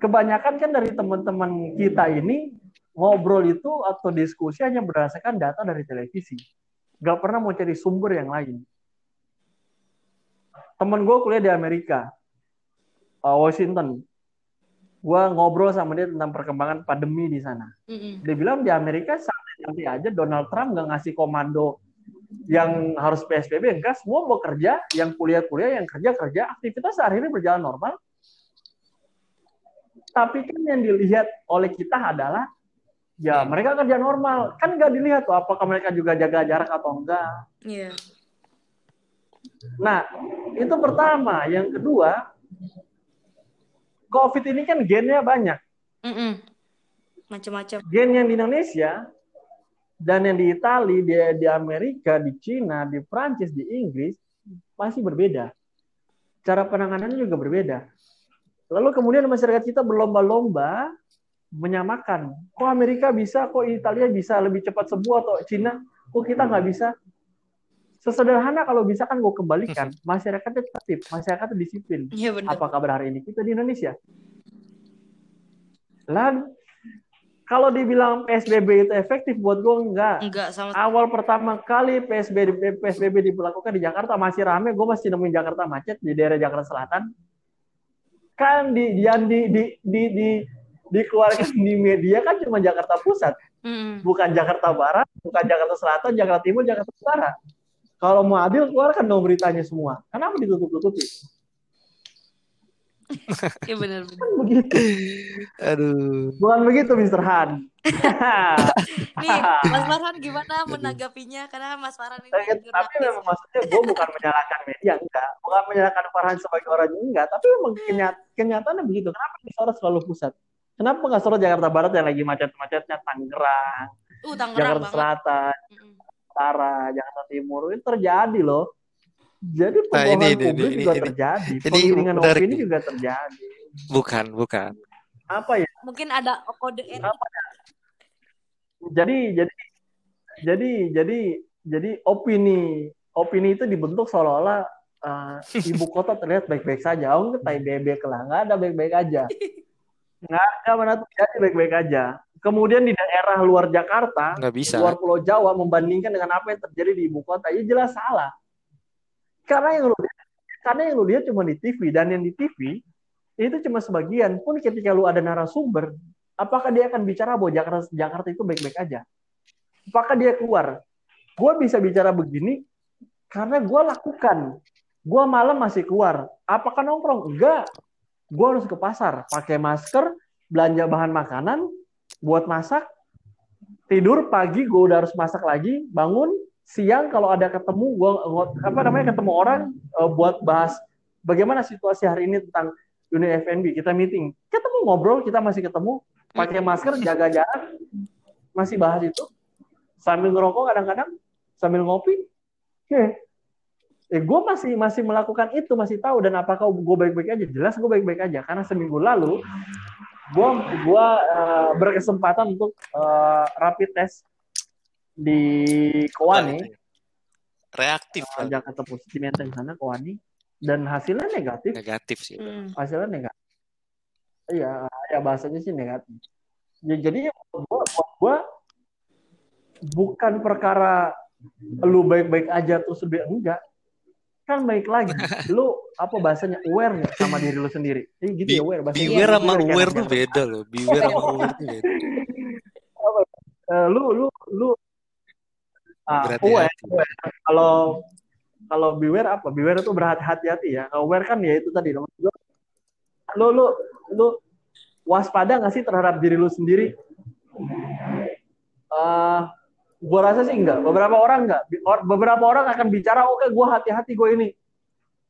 Kebanyakan kan dari teman-teman kita ini ngobrol itu atau diskusi hanya berdasarkan data dari televisi. Gak pernah mau cari sumber yang lain. Temen gue kuliah di Amerika, uh, Washington. Gua ngobrol sama dia tentang perkembangan pandemi di sana. Mm-mm. Dia bilang di Amerika santai aja Donald Trump nggak ngasih komando yang harus PSBB enggak semua mau kerja yang kuliah kuliah yang kerja kerja aktivitas sehari-hari berjalan normal tapi kan yang dilihat oleh kita adalah ya mereka kerja normal kan nggak dilihat tuh apakah mereka juga jaga jarak atau enggak Iya. nah itu pertama yang kedua COVID ini kan gennya banyak. Macam-macam. gen yang di Indonesia dan yang di Italia, di, di Amerika, di Cina, di Prancis, di Inggris masih berbeda. Cara penanganannya juga berbeda. Lalu kemudian masyarakat kita berlomba-lomba menyamakan. Kok Amerika bisa, kok Italia bisa lebih cepat sembuh atau Cina, kok kita nggak bisa? Sesederhana kalau bisa kan gue kembalikan. Masyarakatnya tertib, masyarakatnya disiplin. Iya benar. Apa kabar hari ini kita di Indonesia? Lalu kalau dibilang PSBB itu efektif buat gue enggak. Enggak sama Awal pertama kali PSBB PSBB diberlakukan di Jakarta masih rame, gue masih nemuin Jakarta macet di daerah Jakarta Selatan. Kan di yang di di di, di dikeluarkan di media kan cuma Jakarta Pusat, Mm-mm. bukan Jakarta Barat, bukan Jakarta Selatan, Jakarta Timur, Jakarta Utara. Kalau mau adil keluarkan dong beritanya semua. Kenapa ditutup-tutupi? *laughs* Iya benar. Kan begitu. Aduh. Bukan begitu, Mr. Han. *laughs* Nih, Mas Farhan gimana menanggapinya? Karena Mas Farhan ini Tapi tapi memang maksudnya gue bukan menyalahkan media enggak, bukan menyalahkan Farhan sebagai orang enggak, tapi memang kenyat, kenyataannya begitu. Kenapa disorot selalu pusat? Kenapa nggak sorot Jakarta Barat yang lagi macet-macetnya Tangerang, Uh, Tangerang Jakarta banget. Selatan. Utara, Jakarta Timur itu terjadi loh. Jadi Nah, pembohongan ini, ini, publik ini, juga ini. terjadi, Ini penggiringan menarik opini juga terjadi. Bukan, bukan. Apa ya? Mungkin ada kode etik. Apa ya? Jadi jadi jadi jadi jadi opini opini itu dibentuk seolah-olah eh, ibu kota terlihat baik-baik saja. Oh, tai bebek lah, nggak ada baik-baik aja. *laughs* Nggak ada mana terjadi baik-baik aja. Kemudian di daerah luar Jakarta, Nggak bisa. luar Pulau Jawa membandingkan dengan apa yang terjadi di ibu kota, ya jelas salah. Karena yang lu lihat, karena yang lu lihat cuma di TV dan yang di TV itu cuma sebagian. Pun ketika lu ada narasumber, apakah dia akan bicara bahwa Jakarta Jakarta itu baik-baik aja? Apakah dia keluar? Gue bisa bicara begini karena gue lakukan. Gue malam masih keluar. Apakah nongkrong? Enggak. Gue harus ke pasar, pakai masker, belanja bahan makanan, buat masak, tidur pagi gue udah harus masak lagi, bangun siang kalau ada ketemu gue apa namanya ketemu orang eh, buat bahas bagaimana situasi hari ini tentang dunia F&B kita meeting. Ketemu ngobrol kita masih ketemu. Pakai masker jaga jarak masih bahas itu. Sambil ngerokok kadang-kadang sambil ngopi. Eh eh gue masih masih melakukan itu masih tahu dan apakah gue baik-baik aja? Jelas gue baik-baik aja karena seminggu lalu gue gua eh, berkesempatan untuk eh, rapid test di Kowani. Reaktif. Eh, Jakarta Pusat di Menteng sana Kowani. Dan hasilnya negatif. Negatif sih. Mm. hasilnya negatif. Iya ya bahasanya sih negatif. Ya, jadi gua, gua, gua bukan perkara lu baik-baik aja terus lebih enggak kan baik lagi *laughs* lu apa bahasanya aware nggak sama diri lu sendiri Eh, gitu Be- ya aware bahasa beware sama Inggrisnya aware kan, tuh kan. beda loh. Beware sama aware tuh beda. *laughs* Eh, lu lu lu ah, Berhati-hati. aware, aware. kalau kalau beware apa beware itu berhati-hati ya aware kan ya itu tadi dua lu lu lu waspada nggak sih terhadap diri lu sendiri eh gua rasa sih enggak. Beberapa orang enggak. Beberapa orang akan bicara oke gua hati-hati gue ini.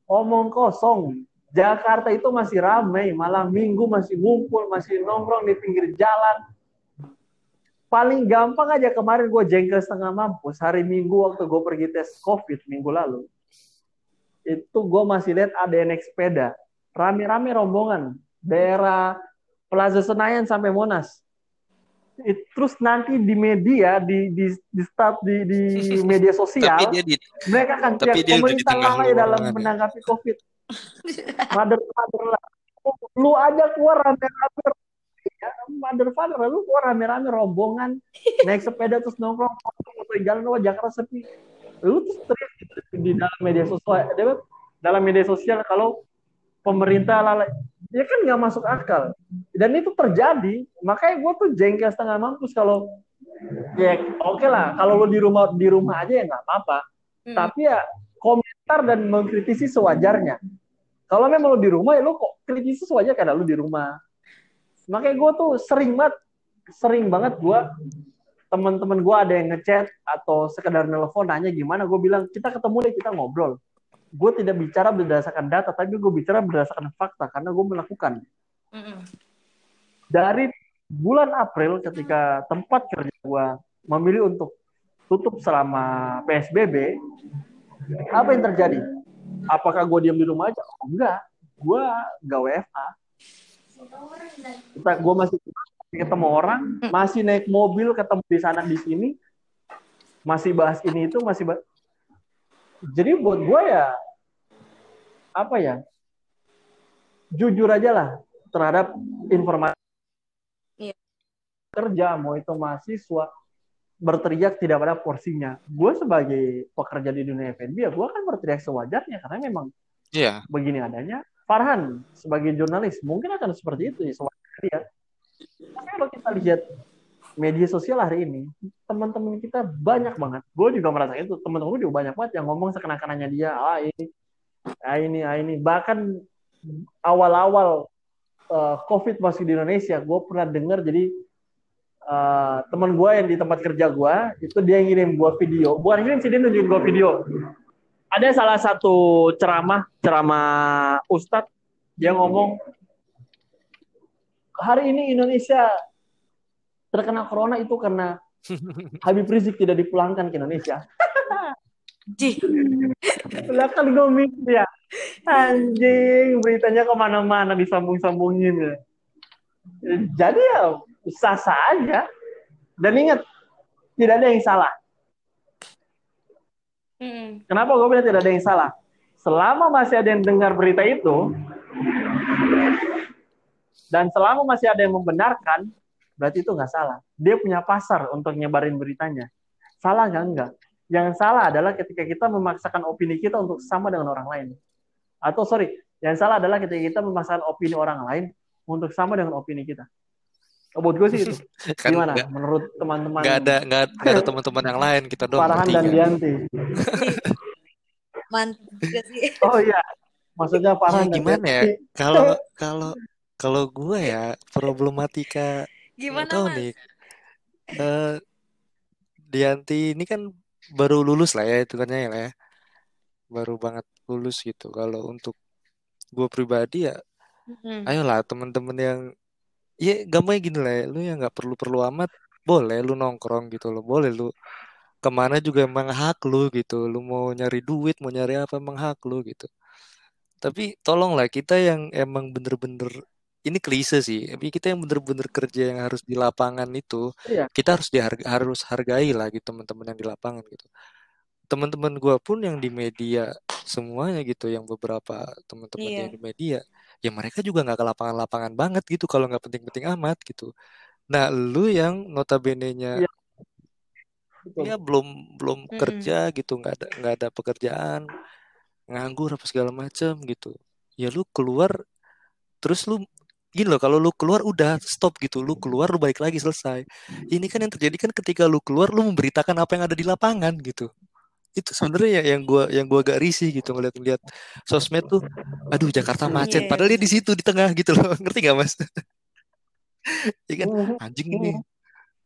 Omong kosong. Jakarta itu masih ramai. Malam minggu masih ngumpul masih nongkrong di pinggir jalan. Paling gampang aja kemarin gue jengkel setengah mampus. Hari minggu waktu gue pergi tes covid minggu lalu itu gue masih lihat ada yang naik sepeda. Rame-rame rombongan. Daerah Plaza Senayan sampai Monas It- terus nanti di media di di di start di, di *laughs* media Tapi sosial dia di mereka akan Tapi dia pemerintah tengah lalai dalam ya." menanggapi covid. *laughs* Mother father lah. Lu aja keluar rame-rame. Ya mother father lu keluar rame-rame rombongan. Naik sepeda terus nongkrong. Foto jalan wah Jakarta sepi. Lu terus teriak gitu di dalam media sosial. Dalam media sosial kalau pemerintah lalai ya kan nggak masuk akal. Dan itu terjadi. Makanya gue tuh jengkel setengah mampus kalau ya oke lah. Kalau lo di rumah di rumah aja ya nggak apa-apa. Mm. tapi ya komentar dan mengkritisi sewajarnya. Kalau memang lo di rumah ya lo kok kritisi sewajarnya karena lo di rumah. Makanya gue tuh sering banget sering banget gue teman-teman gue ada yang ngechat atau sekedar nelpon nanya gimana. Gue bilang kita ketemu deh kita ngobrol gue tidak bicara berdasarkan data tapi gue bicara berdasarkan fakta karena gue melakukan Mm-mm. dari bulan April ketika tempat kerja gue memilih untuk tutup selama PSBB, apa yang terjadi? Apakah gue diam di rumah aja? Oh, enggak, gue gak WFA. Kita, gue masih ketemu orang, masih naik mobil, ketemu di sana di sini, masih bahas ini itu, masih bahas... Jadi buat gue ya, apa ya? Jujur aja lah terhadap informasi Iya. kerja, mau itu mahasiswa, berteriak tidak pada porsinya. Gue sebagai pekerja di dunia F&B ya gue kan berteriak sewajarnya karena memang Iya. begini adanya. Farhan sebagai jurnalis mungkin akan seperti itu ya sewajarnya dia. Tapi kalau kita lihat media sosial hari ini, teman-teman kita banyak banget. Gue juga merasa itu teman-teman gue juga banyak banget yang ngomong sekenak-kenaknya dia. Ah ini, ah ini, ah ini. Bahkan awal-awal eh, COVID masih di Indonesia, gue pernah dengar jadi eh, teman gue yang di tempat kerja gue itu dia ngirim gue video. Bukan ngirim sih dia nunjukin gue video. Ada salah satu ceramah ceramah ustadz dia ngomong hari ini Indonesia terkena corona itu karena *laughs* Habib Rizik tidak dipulangkan ke Indonesia *laughs* Jih, belakang gue mikir ya anjing beritanya ke mana-mana disambung-sambungin ya jadi ya sah-sah aja dan ingat tidak ada yang salah Mm-mm. Kenapa gue bilang tidak ada yang salah? Selama masih ada yang dengar berita itu, dan selama masih ada yang membenarkan, berarti itu nggak salah. Dia punya pasar untuk nyebarin beritanya. Salah nggak? Enggak. Yang salah adalah ketika kita memaksakan opini kita untuk sama dengan orang lain. Atau sorry, yang salah adalah ketika kita memaksakan opini orang lain untuk sama dengan opini kita. Oh, buat gue sih itu. *laughs* Kan Gimana? nggak Menurut teman-teman nggak ada nggak nggak ada *laughs* teman-teman yang lain kita doang Farhan dan. Dianti? *laughs* mantap sih. Oh iya, maksudnya Ya Farhan dan gimana ya? Kalau kalau kalau gue ya problematika Gimana tahu mas? nih. Eh Dianti ini kan baru lulus lah ya hitungannya ya lah ya. Baru banget lulus gitu. Kalau untuk gue pribadi ya, Mm-mm. ayolah teman-teman yang ya gampangnya gini lah ya, lu yang nggak perlu-perlu amat boleh lu nongkrong gitu loh, boleh lu ke mana juga emang hak lu gitu, lu mau nyari duit mau nyari apa emang hak lu gitu. Tapi tolonglah kita yang emang bener-bener ini klise sih, tapi kita yang bener-bener kerja yang harus di lapangan itu, Iya. kita harus diharga, harus hargai lah gitu teman-teman yang di lapangan gitu. Teman-teman gua pun yang di media semuanya gitu, yang beberapa teman-teman Iya. yang di media, ya mereka juga nggak ke lapangan-lapangan banget gitu kalau nggak penting-penting amat gitu. Nah, lu yang notabene-nya Iya, betul. ya belum belum Mm-mm. kerja gitu, nggak ada nggak ada pekerjaan, nganggur apa segala macam gitu. Ya lu keluar terus lu gini loh kalau lu keluar udah stop gitu lu keluar lu balik lagi selesai. Ini kan yang terjadi kan ketika lu keluar lu memberitakan apa yang ada di lapangan gitu. Itu sebenarnya ya yang gua yang gua agak risih gitu ngeliat ngeliat sosmed tuh aduh Jakarta macet. Iya. padahal dia di situ di tengah gitu loh. *laughs* Ngerti gak mas? *laughs* Ya kan? Anjing ini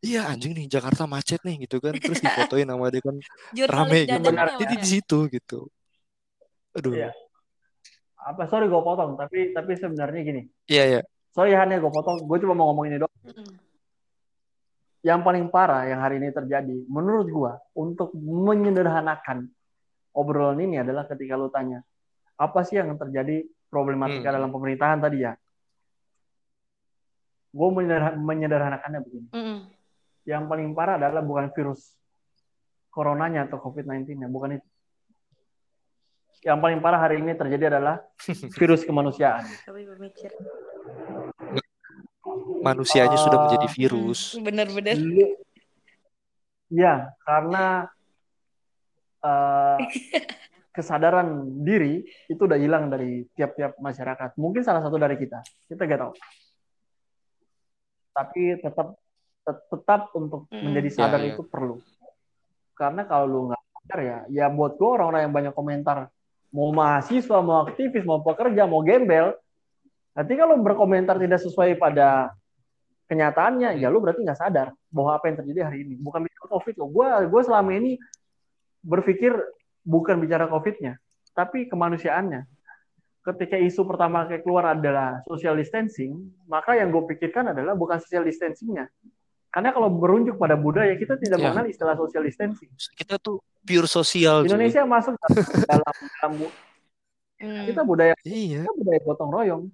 iya anjing nih Jakarta macet nih gitu kan. Terus *laughs* difotoin sama dia kan rame gitu. dia mas di situ gitu. Aduh. Iya. Apa sorry gue potong, tapi tapi sebenarnya gini. iya iya Sorry Han ya gue potong. Gue cuma mau ngomong ini doang. Yang paling parah yang hari ini terjadi, menurut gue, untuk menyederhanakan obrolan ini adalah ketika lu tanya, apa sih yang terjadi problematika Hmm. dalam pemerintahan tadi ya? Gue menyederhanakannya begini. Mm-mm. Yang paling parah adalah bukan virus coronanya atau COVID-19-nya, bukan itu. Yang paling parah hari ini terjadi adalah *laughs* virus kemanusiaan. Manusianya sudah menjadi Ah, virus Bener-bener. Ya, karena eh, *laughs* kesadaran diri itu udah hilang dari tiap-tiap masyarakat. Mungkin salah satu dari kita, kita gak tahu. Tapi tetap tet- tetap untuk Mm-mm. menjadi Ya, sadar ya. itu perlu. Karena kalau lu nggak sadar ya, ya buat gue orang-orang yang banyak komentar, mau mahasiswa, mau aktivis, mau pekerja, mau gembel, nanti kalau berkomentar tidak sesuai pada kenyataannya, ya lu berarti nggak sadar bahwa apa yang terjadi hari ini. Bukan bicara COVID loh. Gue gue selama ini berpikir bukan bicara COVID-nya, tapi kemanusiaannya. Ketika isu pertama kali keluar adalah social distancing, maka yang gue pikirkan adalah bukan social distancingnya. Karena kalau berunjuk pada budaya, kita tidak Ya. mengenal istilah social distancing. Kita tuh pure sosial. Indonesia masuk dalam, dalam Hmm. kita budaya Iya, kita budaya gotong royong.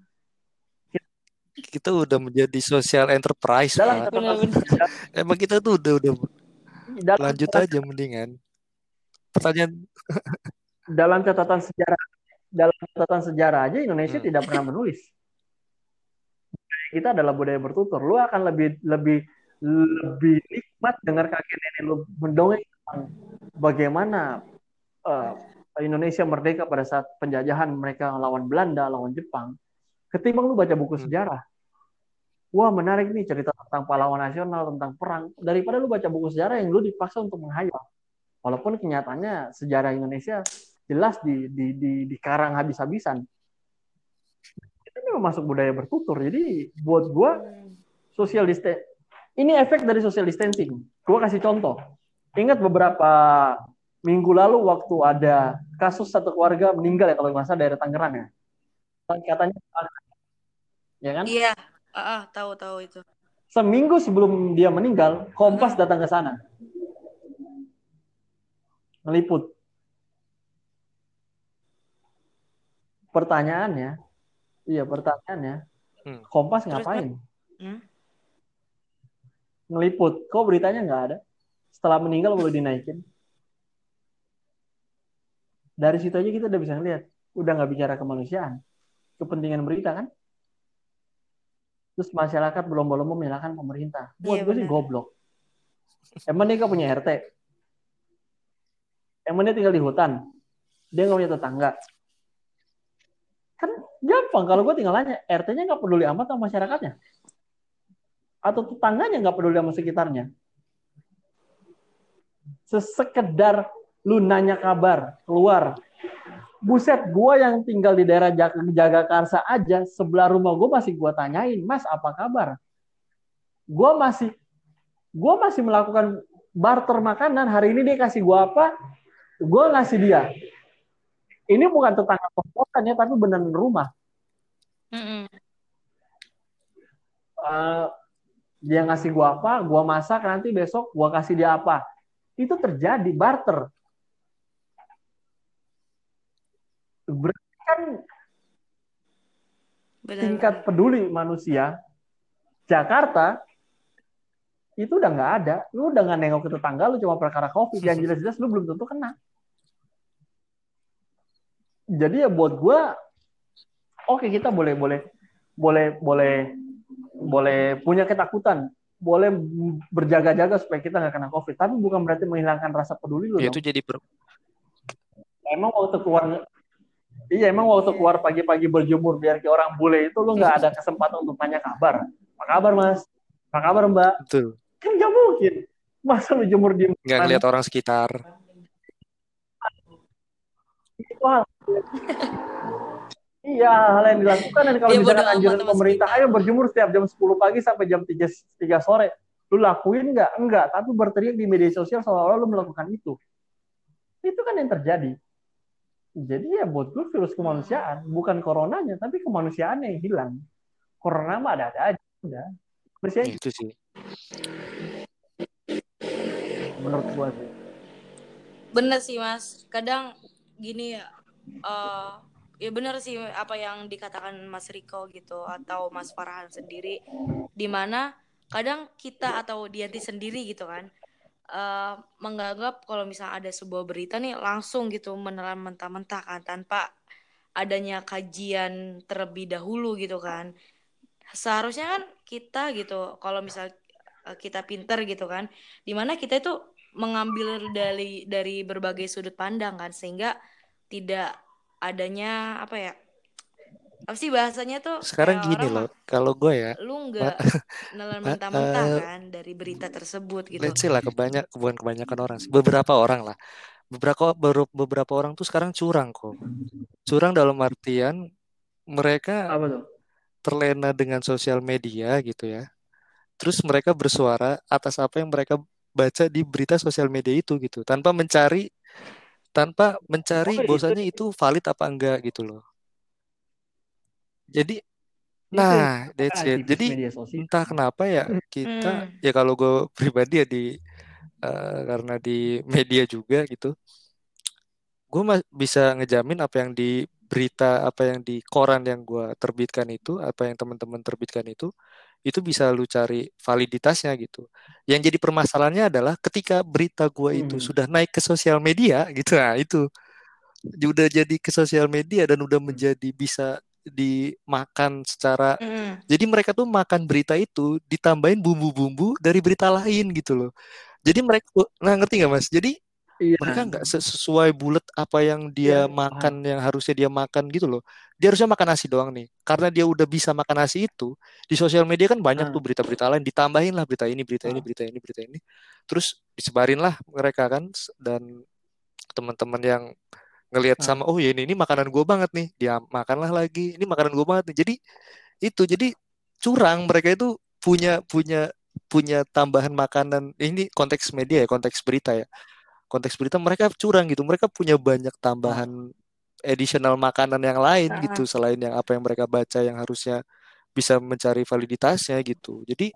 Kita udah menjadi social enterprise, Dalam Pak. *laughs* Emang kita tuh udah udah dalam lanjut catatan- aja mendingan. Pertanyaan dalam catatan sejarah dalam catatan sejarah aja Indonesia Hmm. tidak pernah menulis. Kita adalah budaya bertutur. Lu akan lebih lebih lebih nikmat dengar kakek nenek lu mendongeng tentang bagaimana eh, Indonesia merdeka pada saat penjajahan mereka lawan Belanda, lawan Jepang. Ketimbang lu baca buku Hmm. sejarah. Wah menarik nih cerita tentang pahlawan nasional, tentang perang. Daripada lu baca buku sejarah yang lu dipaksa untuk menghayal. Walaupun kenyataannya sejarah Indonesia jelas di, di, di, dikarang habis-habisan. Itu memang masuk budaya bertutur. Jadi buat gua Hmm. social distancing. Ini efek dari social distancing. Gua kasih contoh. Ingat beberapa minggu lalu waktu ada kasus satu keluarga meninggal ya kalau nggak salah daerah Tangerang ya. Katanya ya kan? Iya, ah, ah, tahu tahu itu. Seminggu sebelum dia meninggal, Kompas datang ke sana. Meliput. Pertanyaannya, iya pertanyaannya, Hmm. Kompas Terus, ngapain? Hmm? Ngeliput. Kok beritanya nggak ada? Setelah meninggal baru dinaikin. Dari situ aja kita udah bisa ngeliat. Udah nggak bicara kemanusiaan. Kepentingan berita kan? Terus masyarakat belum-belum menyalahkan pemerintah. Buat Iya, gue sih goblok. Emang dia nggak punya RT? Emang dia tinggal di hutan? Dia nggak punya tetangga? Kan gampang kalau gue tinggal nanya, RT-nya nggak peduli amat sama masyarakatnya? Atau tetangganya nggak peduli sama sekitarnya? Sesekedar lu nanya kabar, keluar. Buset, gue yang tinggal di daerah Jag- Jagakarsa aja, sebelah rumah gue masih gue tanyain, Mas apa kabar? Gue masih gue masih melakukan barter makanan. Hari ini dia kasih gue apa, gue ngasih dia. Ini bukan tetangga kompokan ya, tapi beneran rumah. Mm-mm. Eh, dia ngasih gue apa, gue masak nanti besok gue kasih dia apa. Itu terjadi barter. Berarti kan Benar. tingkat peduli manusia Jakarta itu udah nggak ada. Lu udah nggak nengok ke tetangga lu cuma perkara covid yang *laughs* jelas-jelas lu belum tentu kena. Jadi ya buat gua oke kita boleh boleh boleh boleh boleh punya ketakutan, boleh berjaga-jaga supaya kita nggak kena covid. Tapi bukan berarti menghilangkan rasa peduli lu. ya dong. itu jadi per- Emang waktu keluar Iya emang waktu keluar pagi-pagi berjemur biar kayak orang bule itu lu nggak ada kesempatan untuk tanya kabar. Apa kabar mas? Apa kabar mbak? betul. Kan nggak mungkin. Masa lu jemur di Nggak ngeliat orang sekitar. itu hal. Iya, hal yang dilakukan dan kalau Dia misalkan anjuran pemerintah, ayo berjemur setiap jam 10 pagi sampai jam 3, 3 sore. Lu lakuin nggak? Enggak, tapi berteriak di media sosial seolah-olah lu melakukan itu. Itu kan yang terjadi. Jadi ya buat gue virus kemanusiaan, bukan coronanya, tapi kemanusiaannya yang hilang. Corona mah ada-ada aja, udah. Manusia Itu sih. menurut gue sih. Bener sih mas. Kadang gini ya. eh ya bener sih apa yang dikatakan Mas Riko gitu atau Mas Farhan sendiri. Di mana kadang kita atau Dianti sendiri gitu kan. Eh menganggap kalau misalnya ada sebuah berita nih langsung gitu menelan mentah-mentah kan tanpa adanya kajian terlebih dahulu gitu kan. Seharusnya kan kita gitu kalau misal eh, kita pinter gitu kan di mana kita itu mengambil dari dari berbagai sudut pandang kan sehingga tidak adanya apa ya apa sih bahasanya tuh? Sekarang gini orang loh, kalau gue ya, lu nggak *laughs* nelan mentah-mentah *laughs* eh, kan dari berita tersebut gitu. let's say lah kebanyak bukan kebanyakan orang sih, beberapa orang lah, beberapa beberapa orang tuh sekarang curang kok, curang dalam artian mereka Apa tuh? terlena dengan sosial media gitu ya, terus mereka bersuara atas apa yang mereka baca di berita sosial media itu gitu, tanpa mencari tanpa mencari Oh, bahwasanya itu valid apa enggak gitu loh. Jadi Nah, that's it. Jadi entah kenapa ya kita Hmm. ya kalau gue *laughs* pribadi ya di eh, karena di media juga gitu, gue bisa ngejamin apa yang di berita, apa yang di koran yang gue terbitkan itu, apa yang teman-teman terbitkan itu, itu bisa lu cari validitasnya gitu. Yang jadi permasalahannya adalah ketika berita gue itu Hmm. sudah naik ke sosial media gitu, nah itu udah jadi ke sosial media dan udah menjadi bisa dimakan secara Hmm. jadi mereka tuh makan berita itu ditambahin bumbu-bumbu dari berita lain gitu loh. Jadi mereka tuh- nah ngerti nggak mas? Jadi Iya. mereka nggak ses- sesuai bulat apa yang Iya, dia makan yang harusnya dia makan gitu loh. Dia harusnya makan nasi doang nih. Karena dia udah bisa makan nasi itu di sosial media kan banyak Ah. tuh berita-berita lain ditambahin lah berita ini, berita ini, Ah. berita ini, berita ini. Terus disebarin lah mereka kan dan teman-teman yang ngelihat Ah. sama oh ya ini ini makanan gue banget nih dia makanlah lagi ini makanan gue banget nih jadi itu jadi curang mereka itu punya punya punya tambahan makanan ini konteks media ya konteks berita ya konteks berita mereka curang gitu mereka punya banyak tambahan additional makanan yang lain Ah. gitu selain yang apa yang mereka baca yang harusnya bisa mencari validitasnya gitu jadi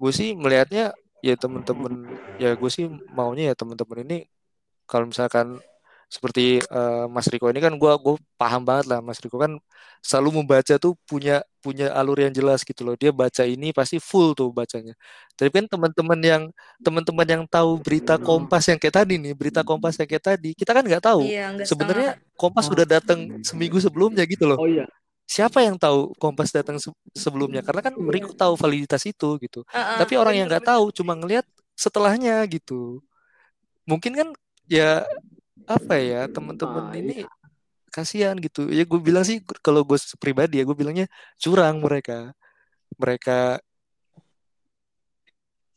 gue sih melihatnya ya temen-temen ya gue sih maunya ya temen-temen ini kalau misalkan seperti eh, Mas Riko ini kan gue gue paham banget lah Mas Riko kan selalu membaca tuh punya punya alur yang jelas gitu loh. Dia baca ini pasti full tuh bacanya. Tapi kan teman-teman yang teman-teman yang tahu berita Kompas yang kayak tadi nih berita Kompas yang kayak tadi kita kan nggak tahu. Iya, nggak sebenarnya Kompas sudah datang seminggu sebelumnya gitu loh. Oh iya. siapa yang tahu Kompas datang se- sebelumnya? Karena kan Iya. Riko tahu validitas itu gitu. Setengah. tapi orang yang nggak tahu cuma ngelihat setelahnya gitu. Mungkin kan ya apa ya teman-teman Ah, ini iya. kasihan gitu ya gue bilang sih kalau gue pribadi ya gue bilangnya curang mereka mereka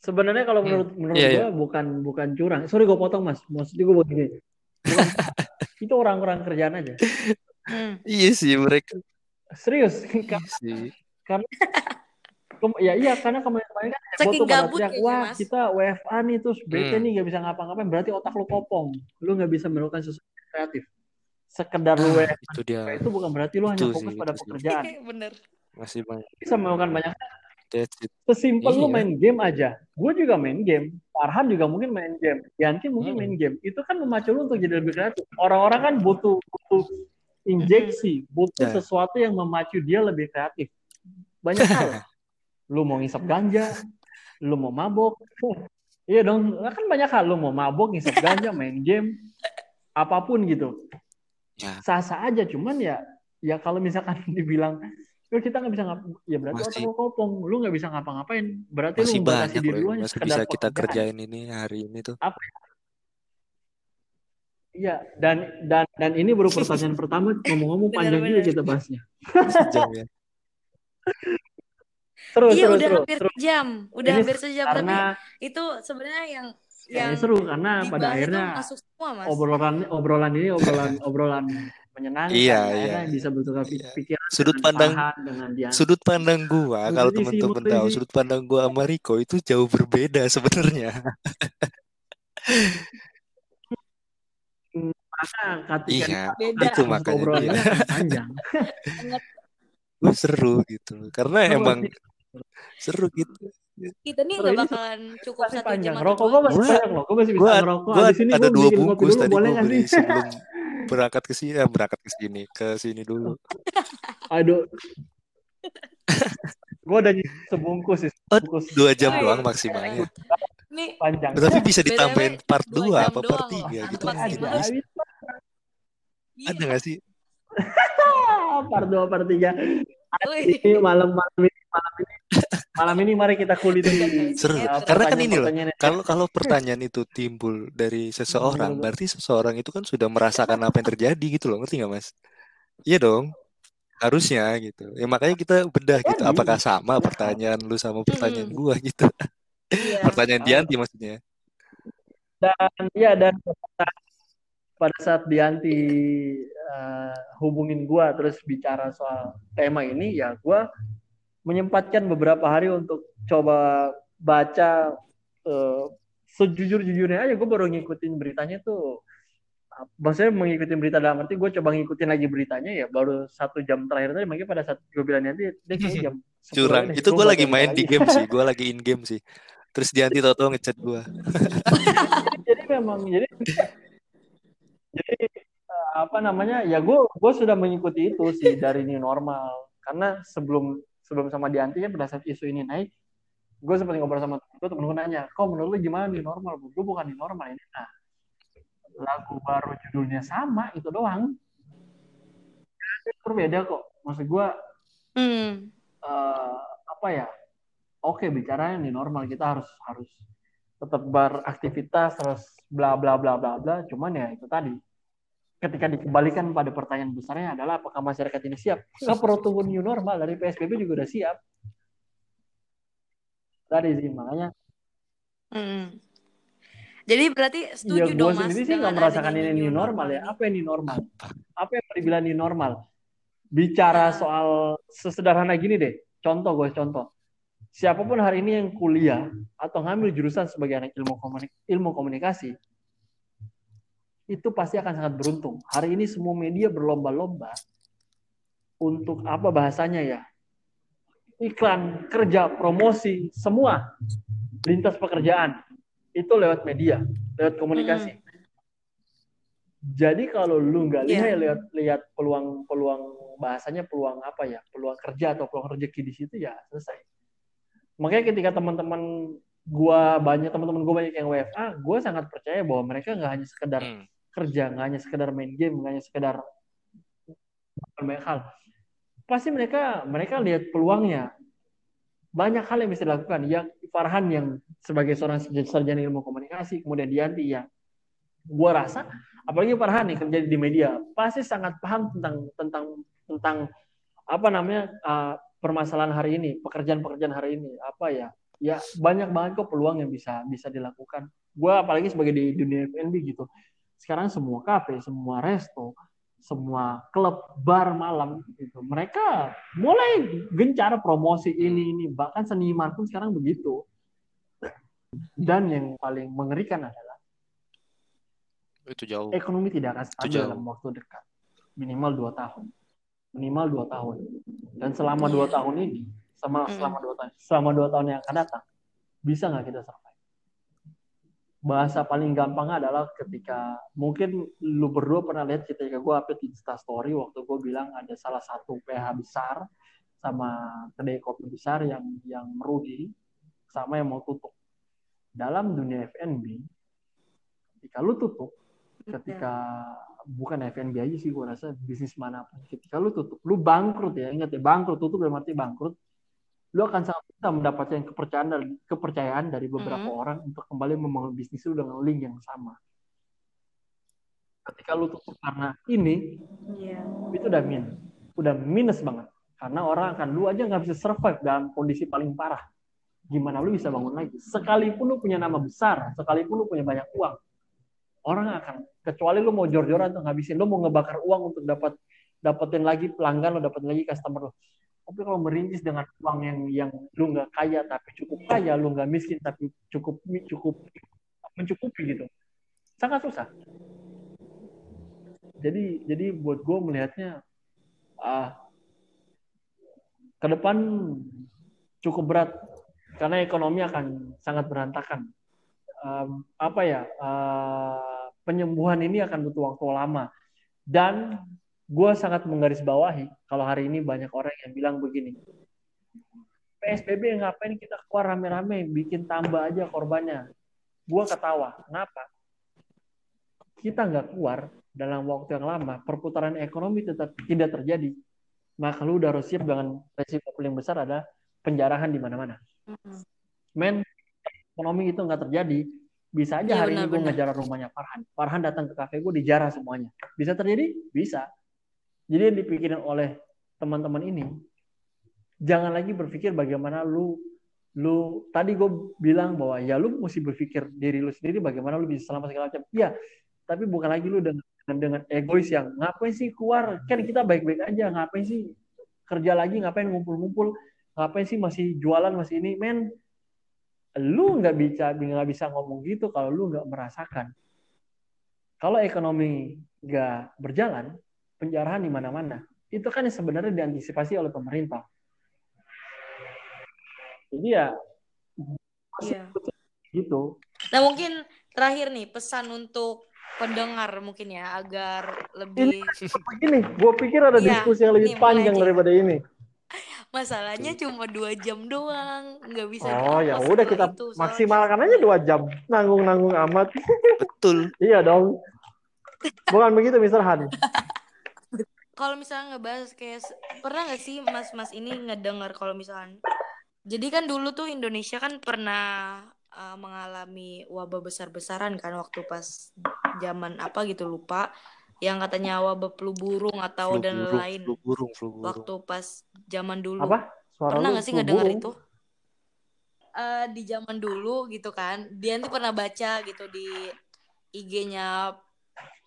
Sebenarnya kalau Hmm, menurut menurut iya, gua bukan bukan curang. Sorry gue potong mas. Maksudnya gue begini. *laughs* Itu orang-orang kerjaan aja. Hmm. iya sih mereka Serius. iya sih Karena ya iya karena kemarin-kemarin kan heboh tuh pada gabut teriak, wah Mas." kita WFA nih terus bete Hmm. nih gak bisa ngapa-ngapain berarti otak lu kopong. Lu nggak bisa melakukan sesuatu yang kreatif. Sekedar lu ah WFA itu dia. Itu bukan berarti lu hanya fokus sih pada pekerjaan. *laughs* Bener. masih banyak. Bisa melakukan banyak sesimpel lu Iya. main game aja. Gue juga main game. Farhan juga mungkin main game. Yanti mungkin Hmm. main game. Itu kan memacu lu untuk jadi lebih kreatif. Orang-orang kan butuh butuh injeksi butuh Ya. sesuatu yang memacu dia lebih kreatif. Banyak hal *laughs* lu mau ngisap ganja lu mau mabok. *laughs* Iya dong kan banyak hal. Lu mau mabok ngisap ganja main game apa pun gitu. Ya. Sah-sah aja cuman ya ya kalau misalkan *laughs* dibilang "Ya, kita nggak bisa ngap ya berarti otak Masih- lu kopong. Lu nggak bisa ngapa-ngapain. Berarti masih lu diri lu hanya masih sekedar bisa kita pekerjaan. kerjain ini hari ini tuh. Apa ya? Iya, dan dan dan ini baru pertanyaan pertama. Ngomong-ngomong *laughs* panjang juga kita bahasnya. sejam ya Seru, Iya seru, udah seru, hampir seru. sejam, udah Ini hampir sejam tapi Karena itu sebenarnya yang ya, yang ini seru karena pada akhirnya masuk semua mas. obrolan obrolan ini obrolan obrolan menyenangkan Iya, akhirnya iya. bisa bertukar Iya. pikiran sudut dengan pandang dengan dia. sudut pandang gua kalau teman-teman lu tahu sudut pandang gua sama Riko itu jauh berbeda sebenarnya *laughs* Karena ketika iya Beda. itu makanya obrolan dia ini akan panjang. gue *laughs* seru gitu karena Seru emang. Seru gitu Kita nih nggak ini bakalan cukup satu panjang. jam Rokok dua gua masih banyak loh. Gua masih bisa gua ngerokok. gua Abis ini ada dua bungkus tadi nggak beli sih? sebelum berangkat ke sini eh, berangkat ke sini ke sini dulu *laughs* Aduh. gua udah sebungkus sih. Oh, Sebungkus dua jam iya. doang maksimalnya Nih panjang. tapi bisa ditambahin part dua 2 jam apa part doang 3 loh, gitu mungkin bisa. iya. ada gak sih part 2, part 3. Ini malam-malam ini, malam ini malam ini mari kita kulit di Seru. uh, Karena kan ini loh. Kalau kalau pertanyaan itu timbul dari seseorang, berarti seseorang itu kan sudah merasakan apa yang terjadi gitu loh, ngerti nggak Mas? Iya dong, harusnya gitu. Ya makanya kita bedah gitu, apakah sama ya. pertanyaan lu sama pertanyaan gua gitu. Iya. Pertanyaan. Dianti maksudnya. Dan ya dan pada saat Dianti uh, hubungin gua terus bicara soal tema ini ya gua menyempatkan beberapa hari untuk coba baca uh, sejujur-jujurnya aja gue baru ngikutin beritanya tuh maksudnya mengikuti berita dalam arti gue coba ngikutin lagi beritanya ya baru satu jam terakhir tadi makanya pada saat gue bilang nanti dia kayaknya jam 10 *laughs* Curang. Itu baca lagi main di game sih, gua lagi in game sih. Terus Dianti tau-tau ngechat gua. *laughs* jadi memang jadi *laughs* jadi eh, apa namanya ya gue gue sudah mengikuti itu sih dari new normal. Karena sebelum sebelum sama Dianti kan pada saat isu ini naik gue sempat ngobrol sama temen gue temen gue nanya kok menurut lu gimana new normal? Gue bukan new normal ini. Nah lagu baru judulnya sama itu doang. Berbeda kok. Maksud gue Hmm. eh, apa ya oke bicaranya nih normal kita harus harus tetap beraktivitas terus bla bla bla bla bla cuman ya itu tadi. Ketika dikembalikan pada pertanyaan besarnya adalah apakah masyarakat ini siap? Perlu tunggu new normal dari psbb juga udah siap. Tadi sih makanya. Hmm. Jadi berarti ya setuju gue dong Mas sendiri sih nggak merasakan ini new normal. ya. Apa yang new normal? Apa yang dibilang new normal? Bicara soal sesederhana gini deh. Contoh gue contoh siapa pun hari ini yang kuliah atau ngambil jurusan sebagai anak ilmu komunik ilmu komunikasi itu pasti akan sangat beruntung. Hari ini semua media berlomba-lomba untuk apa bahasanya ya? Iklan kerja promosi semua lintas pekerjaan. Itu lewat media lewat komunikasi. Jadi kalau lu nggak Iya. lihat lihat lihat peluang peluang bahasanya peluang apa ya? Peluang kerja atau peluang rezeki di situ ya selesai makanya ketika teman-teman gua banyak teman-teman gua banyak yang WFA gua sangat percaya bahwa mereka nggak hanya sekedar Hmm. kerja nggak hanya sekedar main game nggak hanya sekedar banyak hal. Pasti mereka mereka lihat peluangnya. Banyak hal yang bisa dilakukan. Ya Farhan yang sebagai seorang sarjana ilmu komunikasi kemudian Dianti yang gua rasa apalagi Farhan nih kerja di media pasti sangat paham tentang tentang tentang apa namanya uh, permasalahan hari ini pekerjaan-pekerjaan hari ini apa ya? Ya banyak banget kok peluang yang bisa bisa dilakukan. Gua apalagi sebagai di dunia F&B gitu. Sekarang semua kafe semua resto semua klub bar malam gitu mereka mulai gencar promosi ini ini. Bahkan seniman pun sekarang begitu. Dan yang paling mengerikan adalah Itu jauh. ekonomi tidak akan stabil dalam waktu dekat. Minimal dua tahun minimal dua tahun. Dan selama dua Iya. tahun ini sama selama dua tahun selama dua tahun yang akan datang bisa nggak kita survive? Bahasa paling gampang adalah ketika mungkin lu berdua pernah lihat ketika gue update di Insta Story waktu gue bilang ada salah satu PH besar sama kedai kopi besar yang yang merugi sama yang mau tutup. Dalam dunia F&B ketika lu tutup ketika bukan F&B aja sih gue rasa bisnis mana pun. Ketika lu tutup lu bangkrut ya ingat ya bangkrut tutup dalam arti bangkrut lu akan sangat bisa mendapatkan kepercayaan dari kepercayaan dari beberapa Mhm. orang untuk kembali membangun bisnis lu dengan link yang sama. Ketika lu tutup karena ini Iya. itu udah minus udah minus banget. Karena orang akan lu aja nggak bisa survive dalam kondisi paling parah. Gimana lu bisa bangun lagi? Sekalipun lu punya nama besar sekalipun lu punya banyak uang orang akan kecuali lu mau jor-joran tuh ngabisin lu mau ngebakar uang untuk dapat dapetin lagi pelanggan lu dapetin lagi customer lu. Tapi kalau merintis dengan uang yang yang lu nggak kaya tapi cukup kaya lu nggak miskin tapi cukup cukup mencukupi gitu sangat susah. Jadi jadi buat gue melihatnya ah ke depan cukup berat karena ekonomi akan sangat berantakan. Um, apa ya uh, penyembuhan ini akan butuh waktu lama dan gue sangat menggarisbawahi kalau hari ini banyak orang yang bilang begini PSBB ngapain kita keluar rame-rame bikin tambah aja korbannya gue ketawa kenapa kita nggak keluar dalam waktu yang lama perputaran ekonomi tetap tidak terjadi maka lu udah harus siap dengan resiko paling besar ada penjarahan di mana-mana. Men, ekonomi itu nggak terjadi. Bisa aja Iya, hari ini gue ngejar rumahnya Farhan. Farhan datang ke kafe gue dijarah semuanya. Bisa terjadi? Bisa. Jadi yang dipikirin oleh teman-teman ini, jangan lagi berpikir bagaimana lu lu tadi gue bilang bahwa ya lu mesti berpikir diri lu sendiri bagaimana lu bisa selamat segala macam. Iya, tapi bukan lagi lu dengan dengan egois yang ngapain sih keluar kan kita baik-baik aja ngapain sih kerja lagi ngapain ngumpul-ngumpul ngapain sih masih jualan masih ini men lu nggak bisa nggak bisa ngomong gitu kalau lu nggak merasakan kalau ekonomi nggak berjalan penjarahan di mana-mana itu kan yang sebenarnya diantisipasi oleh pemerintah jadi ya Iya. gitu Nah mungkin terakhir nih pesan untuk pendengar mungkin ya agar lebih begini gue pikir ada Iya, diskusi yang lebih panjang aja. daripada ini masalahnya cuma dua jam doang nggak bisa oh ya udah kita itu, soalnya. maksimalkan aja dua jam. Nanggung nanggung amat. Betul. *laughs* iya dong. Bukan begitu Mister Han. *laughs* Kalau misalnya ngebahas kayak pernah nggak sih mas-mas ini ngedengar kalau misalnya jadi kan dulu tuh Indonesia kan pernah uh, mengalami wabah besar-besaran kan waktu pas zaman apa gitu lupa yang katanya wabah flu burung atau Flu dan burung, lain flu burung, flu burung. waktu pas zaman dulu. Apa? Suara pernah nggak sih ngedengar burung. itu? Eh, di zaman dulu gitu kan. Dia tuh pernah baca gitu di IG-nya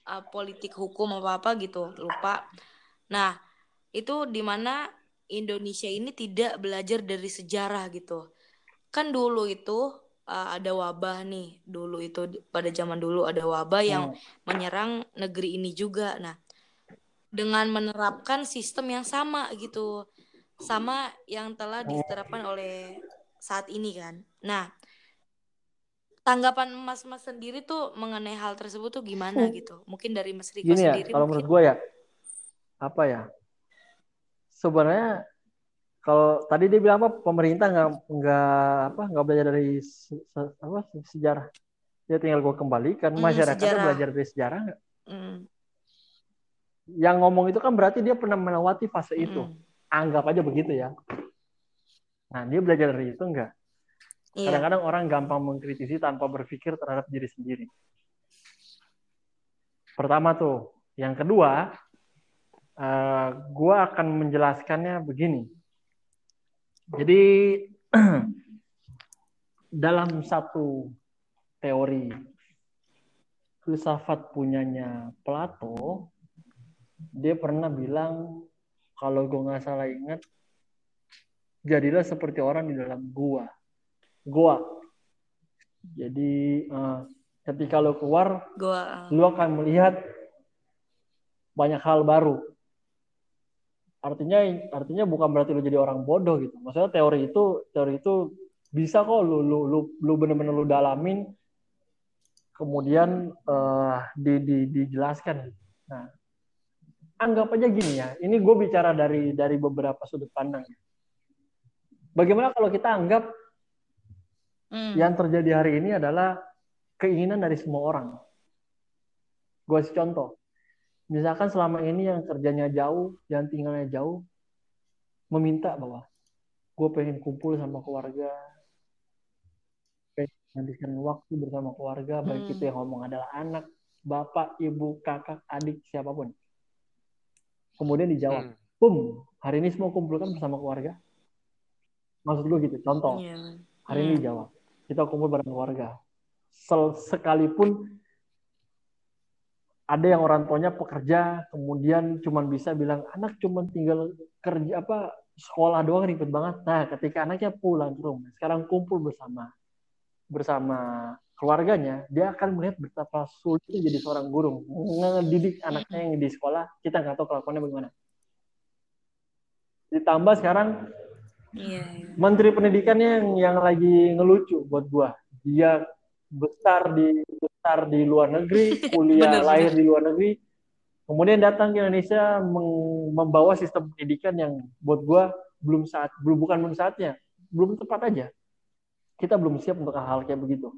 eh, politik hukum apa apa gitu. Lupa. Nah itu di mana Indonesia ini tidak belajar dari sejarah gitu. Kan dulu itu eh, ada wabah nih dulu itu pada zaman dulu ada wabah yang Hmm. menyerang negeri ini juga nah dengan menerapkan sistem yang sama gitu sama yang telah diterapkan oleh saat ini kan. Nah, tanggapan Mas-mas sendiri tuh mengenai hal tersebut tuh gimana Hmm. gitu? Mungkin dari Mas Riko gini ya sendiri kalau mungkin. menurut gue ya apa ya sebenarnya kalau tadi dia bilang apa pemerintah nggak nggak apa nggak belajar dari se- se- apa sejarah. Ya tinggal gue kembalikan. Masyarakatnya sejarah. belajar dari sejarah nggak? Mm, yang ngomong itu kan berarti dia pernah melewati fase itu. Mm, anggap aja begitu ya. Nah dia belajar dari itu enggak Iya. kadang-kadang orang gampang mengkritisi tanpa berpikir terhadap diri sendiri. Pertama tuh. Yang kedua eh gue akan menjelaskannya begini jadi *clears throat* dalam satu teori filsafat punyanya Plato dia pernah bilang kalau gue nggak salah ingat jadilah seperti orang di dalam gua. Gua. Jadi eh, ketika lo keluar Gua. lu akan melihat banyak hal baru artinya artinya bukan berarti lu jadi orang bodoh gitu maksudnya teori itu teori itu bisa kok lu lu lu lu bener-bener lu dalamin kemudian eh, di, di dijelaskan nah anggap aja gini ya ini gue bicara dari dari beberapa sudut pandang ya. bagaimana kalau kita anggap mm, yang terjadi hari ini adalah keinginan dari semua orang. Gue kasih contoh. Misalkan selama ini yang kerjanya jauh, yang tinggalnya jauh, meminta bahwa gue pengen kumpul sama keluarga, pengen menghabiskan waktu bersama keluarga, baik Hmm. itu yang ngomong adalah anak, bapak, ibu, kakak, adik, siapa pun. Kemudian dijawab, Hmm. Pum, hari ini semua kumpulkan bersama keluarga. Maksud gue gitu, contoh. iya. Hari ini Hmm. jawab. Kita kumpul bareng keluarga. Sel- sekalipun ada yang orang tuanya pekerja, kemudian cuman bisa bilang anak cuman tinggal kerja apa sekolah doang ribet banget. Nah, ketika anaknya pulang ke rumah, sekarang kumpul bersama bersama keluarganya, dia akan melihat betapa sulitnya jadi seorang guru ngedidik anaknya yang di sekolah. Kita nggak tahu kelakuannya bagaimana. Ditambah sekarang Iya, iya. Menteri Pendidikannya yang yang lagi ngelucu buat gua. Dia besar di besar di luar negeri, *laughs* kuliah Bener, lahir di luar negeri, kemudian datang ke Indonesia meng- membawa sistem pendidikan yang buat gua belum saat belum bukan belum saatnya, belum tepat aja. Kita belum siap untuk hal-hal kayak begitu.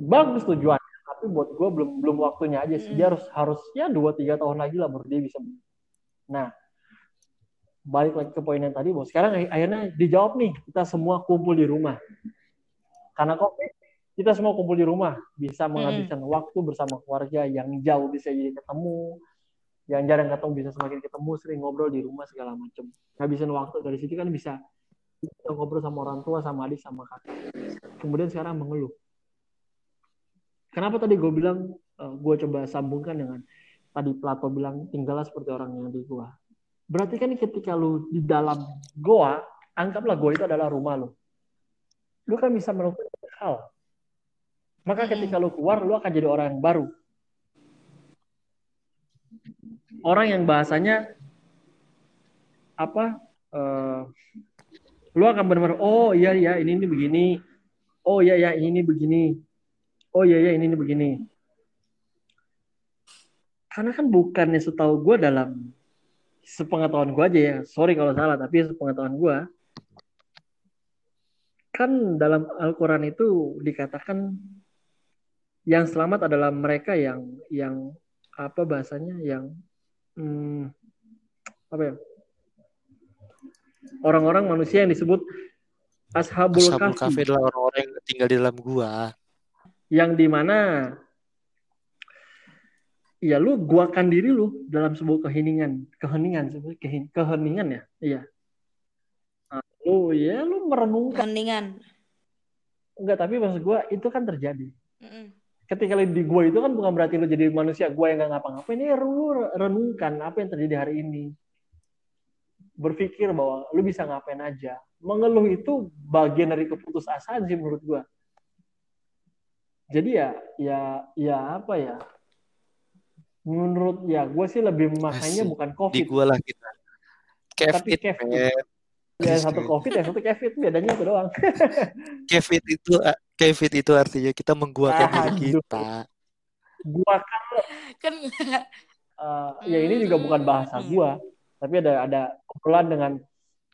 Bagus tujuannya, tapi buat gua belum belum waktunya aja sih. Dia harus harusnya dua tiga tahun lagi lah baru dia bisa. Nah, balik lagi ke poin yang tadi, bos. Sekarang akhirnya dijawab nih, kita semua kumpul di rumah. Karena kok kita semua kumpul di rumah, bisa menghabiskan waktu bersama keluarga yang jauh bisa jadi ketemu, yang jarang ketemu bisa semakin ketemu, sering ngobrol di rumah segala macam. Ngabisin waktu dari situ kan bisa kita ngobrol sama orang tua, sama adik, sama kakak. Kemudian sekarang mengeluh. Kenapa tadi gue bilang, uh, gue coba sambungkan dengan tadi Plato bilang tinggallah seperti orang yang di gua. Berarti kan ketika lu di dalam goa, anggaplah goa itu adalah rumah lu. Lu kan bisa melakukan hal. Maka ketika lu keluar, lu akan jadi orang yang baru. Orang yang bahasanya apa? Uh, lu akan benar-benar oh iya iya ini ini begini. Oh iya iya ini ini begini. Oh iya iya ini ini begini karena kan bukannya setahu gue dalam sepengetahuan gue aja ya sorry kalau salah tapi sepengetahuan gue kan dalam Al-Quran itu dikatakan yang selamat adalah mereka yang yang apa bahasanya yang hmm, apa ya? Orang-orang manusia yang disebut ashabul, Ashabul Kahfi. Adalah orang-orang yang tinggal di dalam gua. yang di mana ya lu guakan diri lu dalam sebuah keheningan keheningan keheningan ya? Iya nah, lu ya lu merenungkan Mendingan. enggak tapi maksud gua itu kan terjadi Mm-mm. ketika lu di gua itu kan bukan berarti lu jadi manusia gua yang nggak ngapa-ngapain ini lu renungkan apa yang terjadi hari ini berpikir bahwa lu bisa ngapain aja mengeluh itu bagian dari keputusasaan sih menurut gua jadi ya ya ya apa ya menurut ya gue sih lebih makanya bukan Di covid gua lah kita. Tapi Kevin, Kevin. men. Ya satu covid ya satu covid bedanya itu doang *laughs* Kevin itu Kevin itu artinya kita mengguakan diri Aduh. kita. gua kan Kan eh, ya ini juga bukan bahasa Hmm. gua tapi ada ada obrolan dengan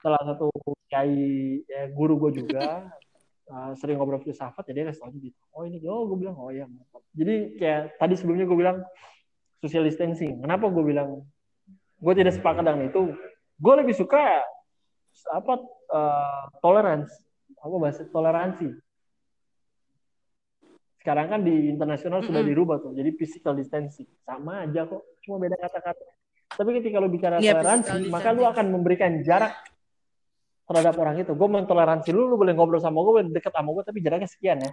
salah satu kiai ya, guru gue juga *laughs* eh, sering ngobrol filsafat jadi dia kasih tau gitu oh ini oh gue bilang oh ya mantap jadi kayak tadi sebelumnya gue bilang social distancing kenapa gue bilang gue tidak sepakat dengan itu gue lebih suka apa eh, tolerance apa bahasa toleransi sekarang kan di internasional sudah Mm-mm. dirubah tuh jadi physical distancing sama aja kok cuma beda kata-kata tapi ketika lu bicara Iya, toleransi maka lu distancing. akan memberikan jarak terhadap orang itu gue mentoleransi lu lu boleh ngobrol sama gue boleh deket sama gue tapi jaraknya sekian ya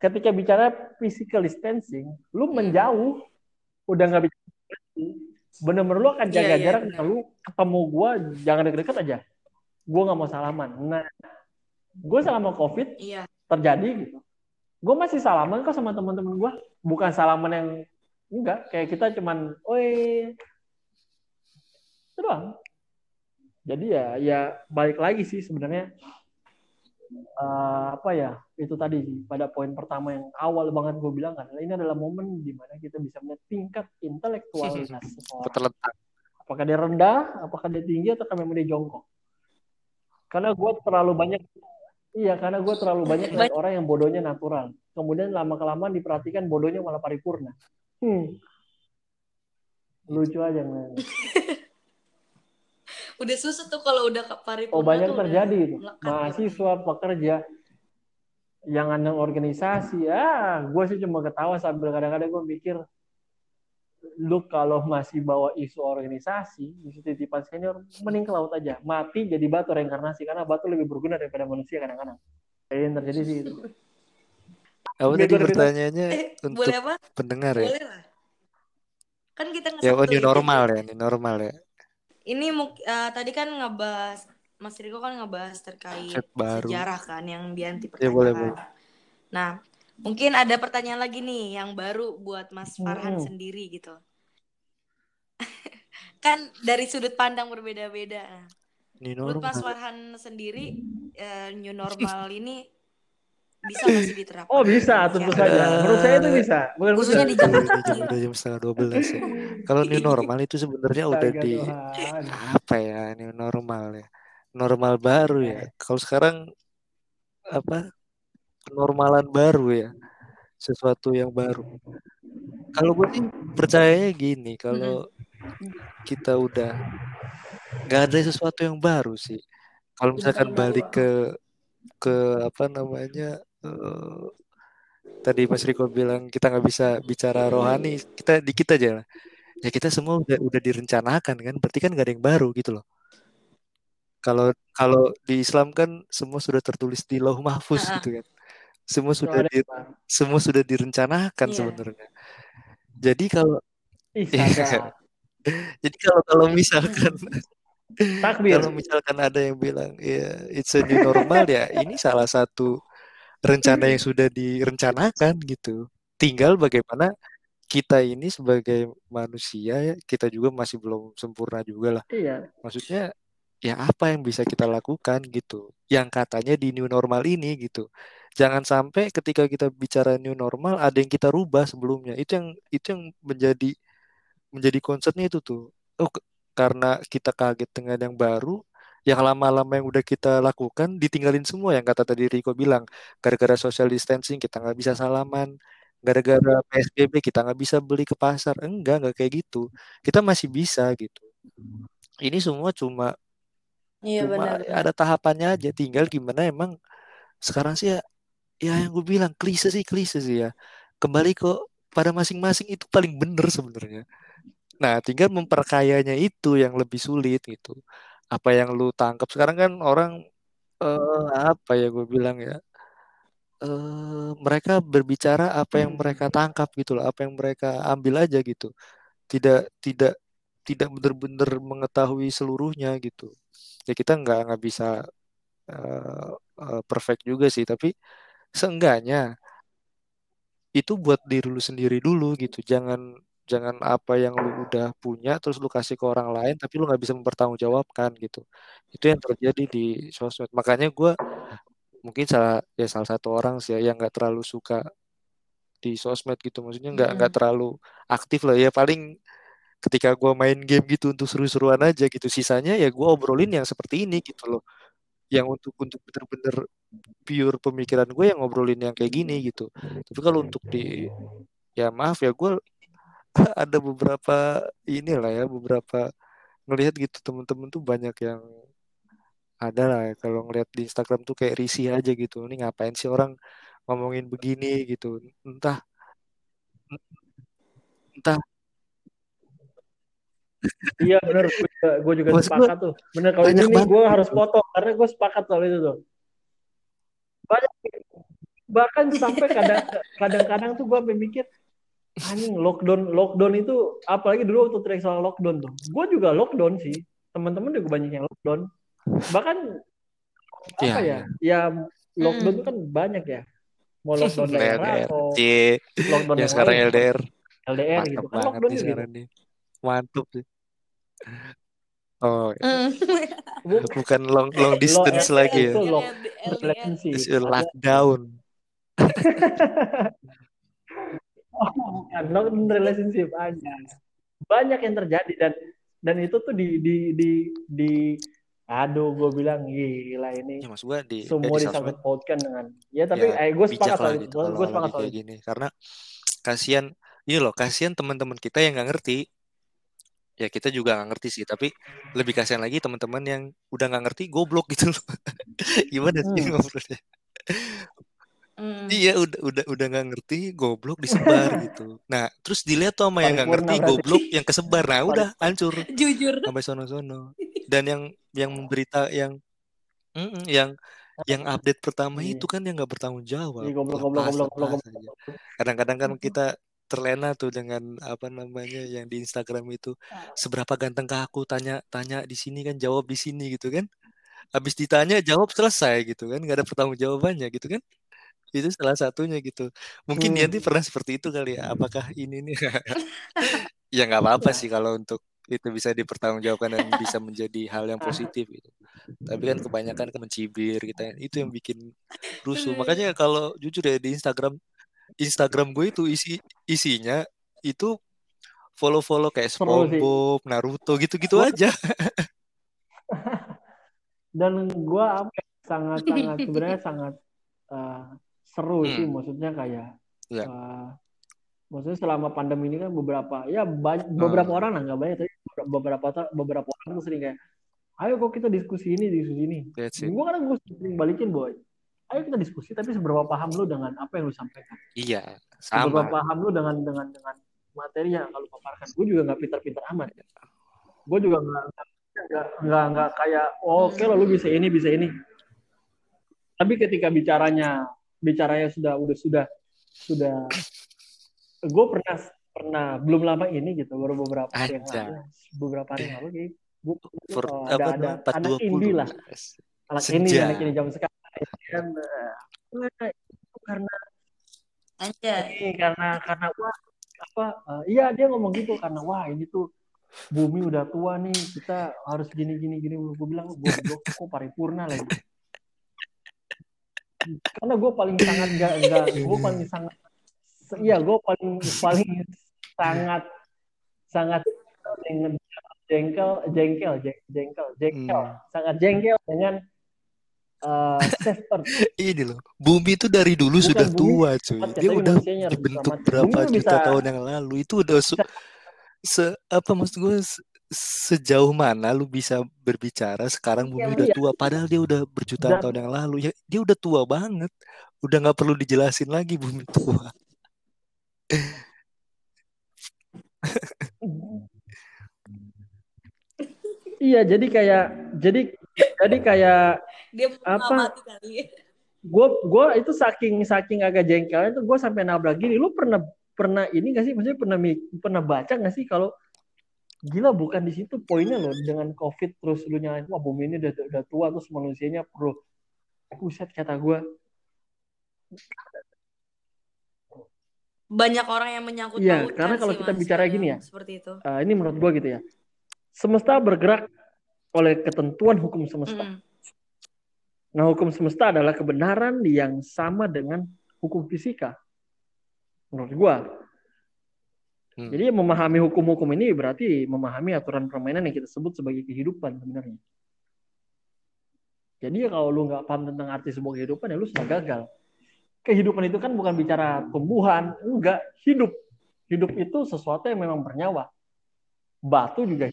ketika bicara physical distancing lu Hmm. menjauh udah nggak bicara bener-bener lu akan jaga Iya, iya, jarak benar. lu ketemu gue jangan deket-deket aja. Gue nggak mau salaman. Nah gue selama covid iya. terjadi gitu. Gue masih salaman kok sama teman-teman gue bukan salaman yang enggak kayak kita cuman oi. Itu doang. Jadi ya ya balik lagi sih sebenarnya. Eh, apa ya itu tadi sih pada poin pertama yang awal banget gue bilang kan ini adalah momen di mana kita bisa melihat tingkat intelektualitas *laughs* seseorang Terletak. apakah dia rendah apakah dia tinggi atau memang dia jongkok karena gue terlalu banyak iya karena gue terlalu banyak lihat orang yang bodohnya natural kemudian lama kelamaan diperhatikan bodohnya malah paripurna hmm. lucu aja men. *laughs* Udah susah tuh kalau udah ke paripurna oh banyak terjadi itu gitu. mahasiswa pekerja yang ada organisasi ah gue sih cuma ketawa sambil kadang-kadang gue mikir lu kalau masih bawa isu organisasi isu titipan senior mending ke laut aja mati jadi batu reinkarnasi karena batu lebih berguna daripada manusia kadang-kadang yang terjadi sih itu Apa Oke, tadi pertanyaannya Eh, untuk boleh apa? pendengar ya? Boleh lah. Kan kita Ya, oh, new normal ya, new normal ya. Ini eh, tadi kan ngebahas Mas Riko kan ngebahas terkait baru. sejarah kan yang Bianti Ya, boleh, pertanyakan. Nah, mungkin ada pertanyaan lagi nih yang baru buat Mas Farhan Hmm. sendiri gitu. *laughs* kan dari sudut pandang berbeda-beda. Nah, menurut Mas. Farhan sendiri eh, new normal *laughs* ini bisa nggak sih diterapkan? oh bisa tentu Indonesia? saja menurut saya itu bisa bukan Khususnya di jam, udah jam setengah 12 ya. Kalau new *laughs* normal itu sebenarnya udah di apa ya new normal ya normal baru ya kalau sekarang apa kenormalan baru ya sesuatu yang baru kalau gue sih percayanya gini kalau kita udah nggak ada sesuatu yang baru sih. Kalau misalkan balik ke ke apa namanya eh, tadi Mas Riko bilang kita nggak bisa bicara rohani, kita dikit aja lah. Ya kita semua udah udah direncanakan kan, berarti kan nggak ada yang baru gitu loh. Kalau kalau di Islam kan semua sudah tertulis di Lauh Mahfuz Ah, ah. gitu kan. Semua sudah di, semua sudah direncanakan Iya. sebenarnya. Jadi kalau Iya. *laughs* jadi kalau kalau misalkan *laughs* Takbir. kalau misalkan ada yang bilang ya it's a new normal ya ini salah satu rencana yang sudah direncanakan gitu. Tinggal bagaimana kita ini sebagai manusia ya kita juga masih belum sempurna juga lah. Iya. Maksudnya ya apa yang bisa kita lakukan gitu. Yang katanya di new normal ini gitu. Jangan sampai ketika kita bicara new normal ada yang kita rubah sebelumnya. Itu yang itu yang menjadi menjadi concernnya itu tuh. Oh, karena kita kaget dengan yang baru, yang lama-lama yang udah kita lakukan ditinggalin semua yang kata tadi Riko bilang. Gara-gara social distancing kita nggak bisa salaman. Gara-gara PSBB kita nggak bisa beli ke pasar. Enggak, nggak kayak gitu. Kita masih bisa gitu. Ini semua cuma Iya cuma benar. ada tahapannya aja. Tinggal gimana emang sekarang sih ya, ya yang gue bilang klise sih klise sih ya. Kembali ke pada masing-masing itu paling bener sebenarnya. Nah, tinggal memperkayanya itu yang lebih sulit gitu. Apa yang lu tangkap sekarang kan orang eh, apa ya gue bilang ya eh, mereka berbicara apa yang mereka tangkap gitu loh, apa yang mereka ambil aja gitu. Tidak tidak tidak benar-benar mengetahui seluruhnya gitu. Ya kita nggak nggak bisa eh, perfect juga sih, tapi seenggaknya itu buat diri lu sendiri dulu gitu. Jangan jangan apa yang lu udah punya terus lu kasih ke orang lain tapi lu nggak bisa mempertanggungjawabkan gitu. Itu yang terjadi di sosmed. Makanya gue mungkin salah ya salah satu orang sih ya yang nggak terlalu suka di sosmed gitu. Maksudnya nggak nggak Mm-mm. terlalu aktif lah ya. Paling ketika gue main game gitu untuk seru-seruan aja gitu. Sisanya ya gue obrolin yang seperti ini gitu loh. Yang untuk untuk bener-bener pure pemikiran gue yang ngobrolin yang kayak gini gitu. Tapi kalau untuk di ya maaf ya gue *laughs* ada beberapa inilah ya beberapa ngelihat gitu temen-temen tuh banyak yang ada lah ya, kalau ngelihat di Instagram tuh kayak risih aja gitu. Ini ngapain sih orang ngomongin begini gitu. Entah entah Iya bener, gue juga, gue juga Maksud gue sepakat tuh. Bener kalau ini nih gue harus gitu. potong karena gue sepakat soal itu tuh. Banyak bahkan sampai kadang kadang-kadang tuh gue mikir anjing lockdown lockdown itu apalagi dulu waktu track soal lockdown tuh. Gue juga lockdown sih. Teman-teman juga banyak yang lockdown. Bahkan Iya, apa ya? iya. Ya lockdown tuh kan banyak ya. Mau lockdown daerah LDR, atau lockdown yang sekarang LDR, LDR mantap gitu kan lockdown juga gitu. Mantap sih. Oh, Mm. Bu- *laughs* bukan long long lo distance LDR lagi ya. itu Yang lock LDR. relationship. It's a Ada lockdown. *laughs* oh, bukan lockdown relationship aja. Banyak yang terjadi dan dan itu tuh di di di di aduh gue bilang gila ini Ya maksud gue di ya semua di sosmed disangkut pautkan dengan ya tapi ya eh gue sepakat soal itu gitu gue sepakat lagi soal gini karena kasihan ini loh kasihan teman-teman kita yang nggak ngerti ya kita juga nggak ngerti sih tapi lebih kasihan lagi teman-teman yang udah nggak ngerti goblok gitu loh. *laughs* Gimana sih hmm. ngobrolnya? Mm. iya udah udah udah nggak ngerti goblok disebar *laughs* gitu. Nah terus dilihat tuh sama yang nggak ngerti goblok yang kesebar. Nah udah hancur. Jujur. sampai sono-sono. Dan yang yang memberita yang mm, yang yang update pertama iya. itu kan yang nggak bertanggung jawab. Kadang-kadang kan kita terlena tuh dengan apa namanya yang di Instagram itu. Seberapa ganteng ke aku tanya tanya di sini kan jawab di sini gitu kan. Habis ditanya jawab selesai gitu kan nggak ada pertanggung jawabannya gitu kan. Itu salah satunya gitu. Mungkin hmm. Pernah seperti itu kali ya apakah ini nih? *laughs* Ya nggak apa-apa ya sih kalau untuk itu bisa dipertanggungjawabkan dan bisa menjadi hal yang positif gitu. Tapi kan kebanyakan kan mencibir kita itu yang bikin rusuh. Makanya kalau jujur ya di Instagram Instagram gue itu isi isinya itu follow-follow kayak sih. SpongeBob, Naruto gitu-gitu aja. *laughs* dan gue apa ya, sangat sangat *laughs* sebenarnya sangat eh, seru sih. Hmm, maksudnya kayak ya. eh, maksudnya selama pandemi ini kan beberapa ya banyak beberapa Hmm, orang lah nggak banyak tapi beberapa beberapa orang tuh sering kayak ayo kok kita diskusi ini diskusi ini. Gue kadang gue sering balikin boy ayo kita diskusi tapi seberapa paham lu dengan apa yang lu sampaikan? Iya, seberapa sama. paham lu dengan dengan dengan materi yang kalau paparkan gue juga nggak pintar-pintar amat. Gue juga nggak nggak kayak oh, oke lo lu bisa ini bisa ini. Tapi ketika bicaranya bicaranya sudah udah sudah sudah gue pernah pernah belum lama ini gitu baru beberapa hari yang lalu beberapa hari yang lalu kayak gue ada ada anak 420. indie lah anak ini anak ini jam sekarang itu karena Anjay. ini karena karena wah apa eh, iya dia ngomong gitu karena wah ini tuh bumi udah tua nih kita harus gini gini gini gue bilang gue kok paripurna lagi karena gue paling sangat gak gak gue paling sangat iya gue paling paling sangat sangat jengkel jengkel jengkel jeng- jengkel jengkel Hmm. sangat jengkel dengan eh safe earth. *laughs* Ini loh, bumi itu dari dulu Bukan sudah bumi tua, cuy. Dia udah dibentuk berapa Bumi juta bisa- tahun yang lalu. Itu udah su- se apa maksud gue se- sejauh mana lu bisa berbicara? Sekarang bumi Iya, udah iya. tua padahal dia udah berjutaan Dan- tahun yang lalu. Ya dia udah tua banget. Udah nggak perlu dijelasin lagi bumi tua. Iya, jadi kayak jadi jadi kayak Dia Apa? kali gue gue itu saking saking agak jengkelnya itu gue sampai nabrak gini. Lu pernah pernah ini gak sih? Maksudnya pernah pernah baca gak sih kalau gila bukan di situ poinnya loh dengan covid terus lu nyalain wah bumi ini udah udah tua terus manusianya perlu buset kata gue Banyak orang yang menyangkut Iya, karena kalau kita Mas, bicara gini ya, Seperti itu. eh, ini menurut gue gitu ya semesta bergerak oleh ketentuan hukum semesta Mm-mm. Nah, hukum semesta adalah kebenaran yang sama dengan hukum fisika. Menurut gua. Hmm. Jadi memahami hukum-hukum ini berarti memahami aturan permainan yang kita sebut sebagai kehidupan sebenarnya. Jadi kalau lu nggak paham tentang arti sebuah kehidupan ya lu sudah gagal. Kehidupan itu kan bukan bicara tumbuhan, enggak, hidup. Hidup itu sesuatu yang memang bernyawa. Batu juga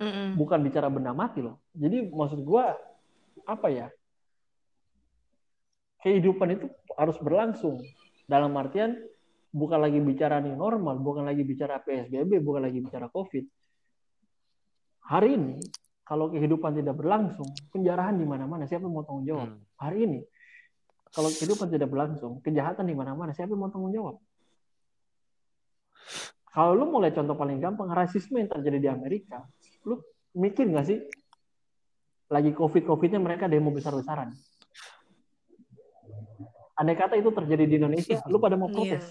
Mm-mm. bukan bicara benda mati loh. Jadi maksud gua apa ya? Kehidupan itu harus berlangsung dalam artian bukan lagi bicara new normal, bukan lagi bicara PSBB, bukan lagi bicara COVID. Hari ini kalau kehidupan tidak berlangsung, penjarahan di mana-mana, siapa yang mau tanggung jawab? Hmm. Hari ini kalau kehidupan tidak berlangsung, kejahatan di mana-mana, siapa yang mau tanggung jawab? Kalau lu mulai contoh paling gampang, rasisme yang terjadi di Amerika, lu mikir nggak sih? Lagi covid-covidnya mereka demo besar-besaran. Andai kata itu terjadi di Indonesia, lu pada mau Iya. protes.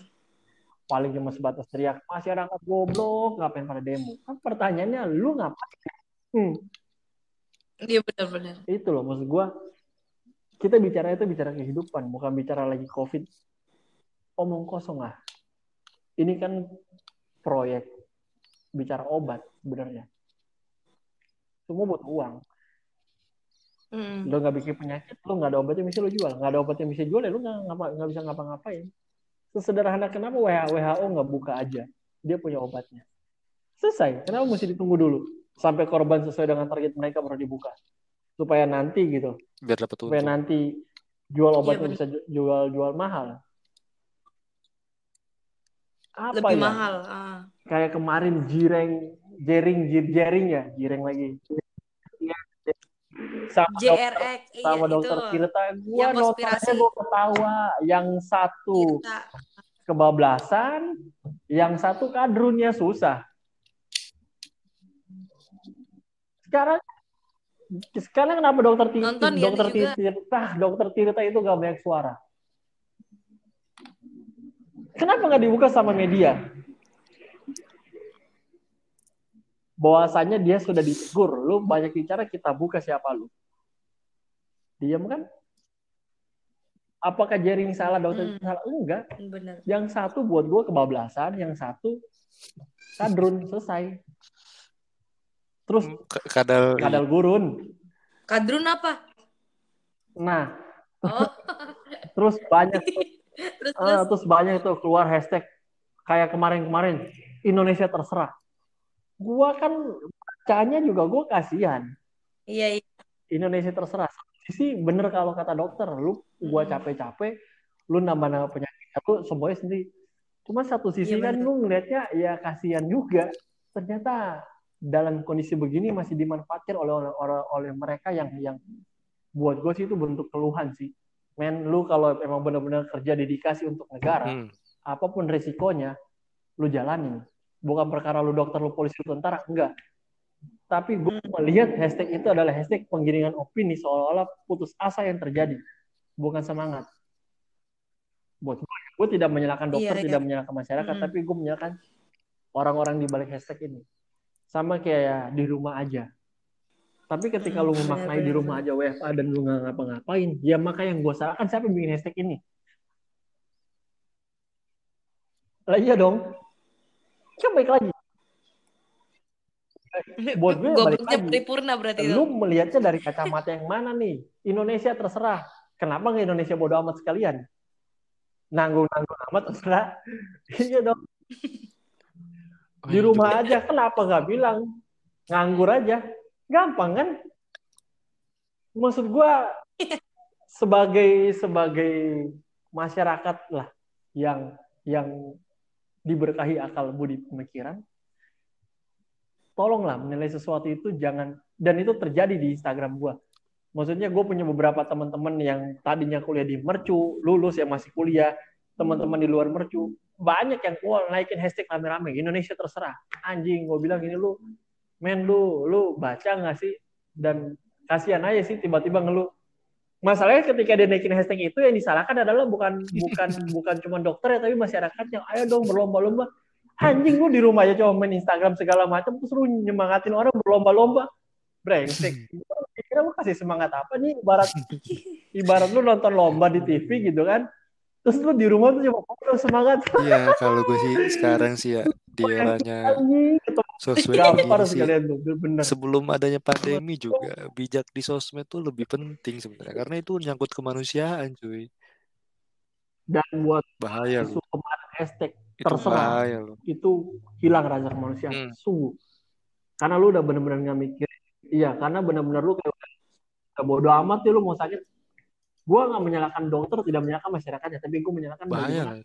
Paling cuma sebatas teriak, masyarakat goblok, ngapain pada demo? Kan pertanyaannya, lu ngapain? Hmm, Iya benar-benar. itu loh, maksud gua. Kita bicara itu bicara kehidupan, bukan bicara lagi covid. Omong kosong lah. Ini kan proyek bicara obat sebenarnya. Semua butuh uang. Mm. Lo nggak bikin penyakit, lo nggak ada obat yang bisa lo jual. Nggak ada obat yang bisa jual, ya lo nggak ngapa- nggak bisa ngapa-ngapain. Sesederhana kenapa WHO nggak buka aja? Dia punya obatnya. Selesai. Kenapa mesti ditunggu dulu? Sampai korban sesuai dengan target mereka baru dibuka. Supaya nanti gitu. biar dapat Supaya nanti jual obatnya bener. bisa ju- jual-jual mahal. Apa Lebih ya? mahal. Ah. Kayak kemarin jireng, jering, jering ya, jireng lagi. Sama dokter JRX. Iya sama itu. dokter Tirta gua Yang notanya gua ketawa yang satu Kita. kebablasan yang satu kadrunnya susah sekarang sekarang kenapa dokter Tirta Nonton ya dokter. Tirta dokter Tirta itu gak banyak suara kenapa nggak dibuka sama media bahwasanya dia sudah ditegur. Lu banyak bicara kita buka siapa lu. Diam kan? Apakah jaring salah dokter Hmm. salah? Enggak. Benar. yang satu buat gue kebablasan yang satu kadrun selesai. Terus K- kadal kadal gurun. Kadrun apa? nah. Oh, *laughs* terus banyak. Terus eh, terus. banyak tuh keluar hashtag kayak kemarin-kemarin. Indonesia terserah gua kan baca bacanya juga gue kasihan. Iya, iya. Indonesia terserah. Sisi bener kalau kata dokter, lu gua Mm-mm. capek-capek, lu nambah-nambah penyakit, lu semuanya sendiri. Cuma satu sisi Iya kan bener. lu ngelihatnya ya kasihan juga. Ternyata dalam kondisi begini masih dimanfaatkan oleh oleh, oleh, oleh mereka yang yang buat gue sih itu bentuk keluhan sih. Men, lu kalau emang benar-benar kerja dedikasi untuk negara, Hmm. apa pun resikonya, lu jalanin. Bukan perkara lu dokter, lu polisi, lu tentara, enggak. Tapi gue Hmm. melihat hashtag itu adalah hashtag penggiringan opini seolah-olah putus asa yang terjadi, bukan semangat. Buat gue, gue tidak menyalahkan dokter, Iya, iya. tidak menyalahkan masyarakat, Mm-mm. tapi gue menyalahkan orang-orang di balik hashtag ini. Sama kayak di rumah aja. Tapi ketika lu Mm, memaknai di benar-benar. rumah aja WFA dan lu nggak ngapa-ngapain, ya maka yang gue salahkan siapa yang bikin hashtag ini? Lah iya dong. Kan baik lagi. Buat gue balik lagi. paripurna berarti itu. Lu melihatnya dari kacamata yang mana nih? Indonesia terserah. Kenapa nggak Indonesia bodo amat sekalian? Nanggung-nanggung amat terserah. *laughs* iya dong. Oh, Di iya rumah aja. Kenapa nggak bilang? Nganggur aja. Gampang kan? Maksud gua *laughs* sebagai sebagai masyarakat lah yang yang diberkahi akal budi pemikiran, tolonglah menilai sesuatu itu jangan dan itu terjadi di Instagram gua. Maksudnya gue punya beberapa teman-teman yang tadinya kuliah di Mercu, lulus yang masih kuliah, teman-teman di luar Mercu, banyak yang wah naikin hashtag rame-rame Indonesia terserah. Anjing, gue bilang ini lu, men lu, lu baca nggak sih? Dan kasihan aja sih tiba-tiba ngeluh. Masalahnya ketika dia naikin hashtag itu yang disalahkan adalah bukan bukan *laughs* bukan cuma dokter ya tapi masyarakat yang ayo dong berlomba-lomba. Anjing lu di rumah aja cuma main Instagram segala macam terus lu nyemangatin orang berlomba-lomba. Brengsek. Kira lu kasih semangat apa nih ibarat ibarat lu nonton lomba di TV gitu kan. Terus lu di rumah tuh cuma "Oh, semangat Iya, kalau gue sih sekarang sih ya *laughs* di eranya sosmed gini sih. bener. Sebelum adanya pandemi juga bijak di sosmed tuh lebih penting sebenarnya karena itu nyangkut kemanusiaan, cuy. Dan buat Bahaya isu kemarin hashtag Itu terserah bahaya loh. itu hilang rasa kemanusiaan Hmm. sungguh karena lu udah bener-bener nggak mikir iya karena bener-bener lu kayak bodo amat ya lu mau sakit gua nggak menyalahkan dokter tidak menyalahkan masyarakatnya tapi gue menyalahkan Bahaya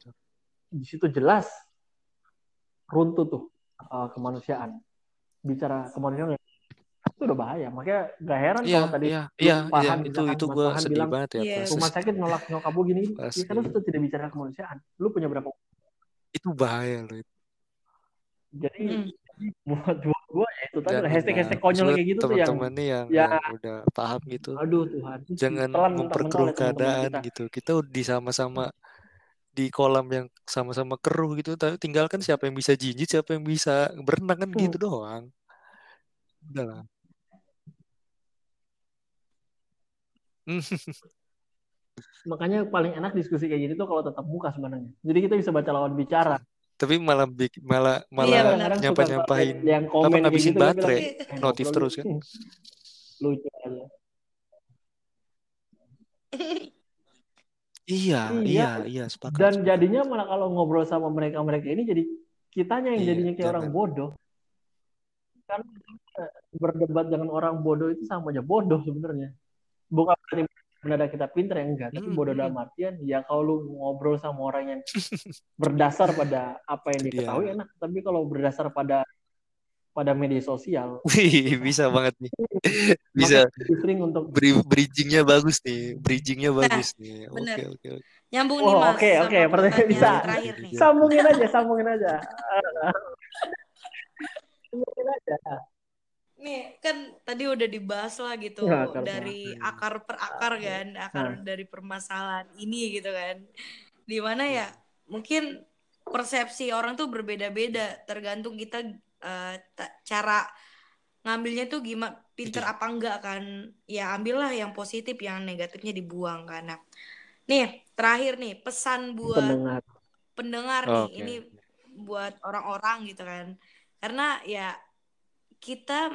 di situ jelas runtuh tuh uh, kemanusiaan. Bicara kemanusiaan itu udah bahaya. Makanya gak heran Iya, kalau tadi iya, lu iya, iya, Farhan itu itu gue sedih bilang banget ya pas rumah sakit nolak nyokap lu gini ya karena itu tidak bicara kemanusiaan. Lu punya berapa? Itu bahaya loh jadi Hmm. *laughs* buat buat gue ya itu tadi hashtag hashtag konyol Maksudnya kayak gitu tuh yang teman-teman nih yang, ya yang udah paham gitu, aduh Tuhan jangan memperkeruh keadaan kita gitu. Kita di sama-sama di kolam yang sama-sama keruh gitu, tapi tinggalkan siapa yang bisa jinjit, siapa yang bisa berenang kan Hmm. gitu doang. Udah lah. *laughs* makanya paling enak diskusi kayak gini tuh kalau tetap muka sebenarnya jadi kita bisa baca lawan bicara Tapi malah bik- malah Iya, malah nyampa-nyampahin yang komen apa ngabisin gitu gue bilang baterai eh, notif terus gitu. kan. *laughs* Lucu aja *laughs* Iya, Iya. iya, iya, sepakat. dan sepakat. jadinya malah kalau ngobrol sama mereka mereka ini jadi kitanya yang Iya, jadinya kayak orang jangan. bodoh karena eh, berdebat dengan orang bodoh itu sama aja bodoh sebenarnya bukan berarti benar kita pinter ya enggak tapi bodoh dalam artian ya kalau lu ngobrol sama orang yang berdasar pada apa yang diketahui enak tapi kalau berdasar pada pada media sosial Wih, bisa banget nih. *laughs* Bisa. sering untuk Bri- bridgingnya bagus nih, bridgingnya bagus nih. Oke, oke, oke. Nyambung Oh, nih Mas oke, oke, pertanyaan bisa. terakhir nih. Sambungin aja sambungin aja *laughs* sambungin aja Nih, kan tadi udah dibahas lah gitu Ya, akar dari permasalahan. akar per akar kan, akar Nah. dari permasalahan ini gitu kan. Di mana ya mungkin persepsi orang tuh berbeda-beda tergantung kita ta- cara ngambilnya tuh gimana pinter Iya. apa enggak kan. Ya ambillah yang positif, yang negatifnya dibuang kan. Nah, nih terakhir nih pesan buat pendengar pendengar nih Oke. ini buat orang-orang gitu kan karena ya kita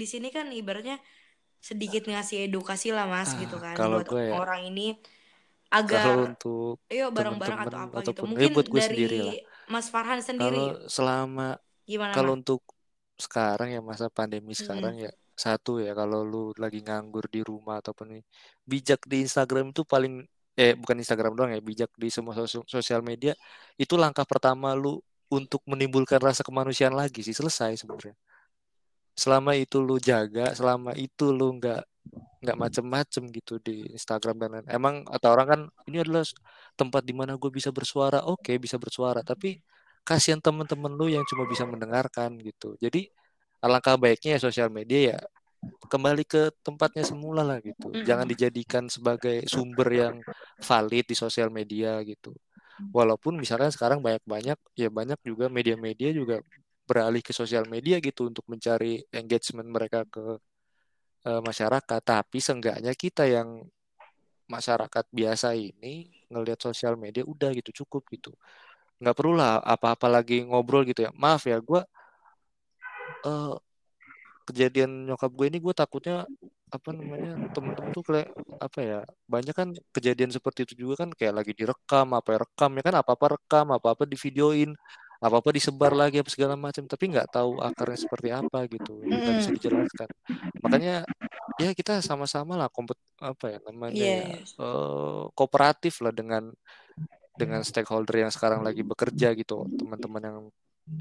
di sini kan ibaratnya sedikit ngasih edukasi lah mas Ah, gitu kan kalau buat gue ya, orang ini Kalau agar untuk ayo bareng-bareng teman-teman atau apa gitu. ataupun eh mungkin buat gue dari sendiri lah. Mas Farhan sendiri. Kalau selama gimana kalau mas? untuk sekarang ya masa pandemi sekarang ya satu ya kalau lu lagi nganggur di rumah ataupun bijak di Instagram itu paling eh bukan Instagram doang ya bijak di semua sos- sosial media itu langkah pertama lu untuk menimbulkan rasa kemanusiaan lagi sih selesai sebenarnya selama itu lu jaga selama itu lu nggak nggak macem-macem gitu di Instagram dan lain emang atau orang kan ini adalah tempat di mana gue bisa bersuara. Oke bisa bersuara tapi kasihan temen-temen lu yang cuma bisa mendengarkan gitu. Jadi alangkah baiknya ya sosial media ya kembali ke tempatnya semula lah gitu. Jangan dijadikan sebagai sumber yang valid di sosial media gitu. Walaupun misalkan sekarang banyak-banyak ya banyak juga media-media juga beralih ke sosial media gitu untuk mencari engagement mereka ke eh, masyarakat. Tapi seenggaknya kita yang masyarakat biasa ini ngelihat sosial media udah gitu cukup gitu. Nggak perlu lah apa-apa lagi ngobrol gitu ya. Maaf ya gue eh, kejadian nyokap gue ini gue takutnya apa namanya temen-temen tuh kayak apa ya banyak kan kejadian seperti itu juga kan kayak lagi direkam apa ya rekam ya kan apa apa rekam apa apa divideoin apa apa disebar lagi apa segala macam tapi nggak tahu akarnya seperti apa gitu nggak bisa Mm-mm. dijelaskan. Makanya ya kita sama-sama lah kompet apa ya namanya ya Yes. eh, kooperatif lah dengan dengan stakeholder yang sekarang lagi bekerja gitu. Teman-teman yang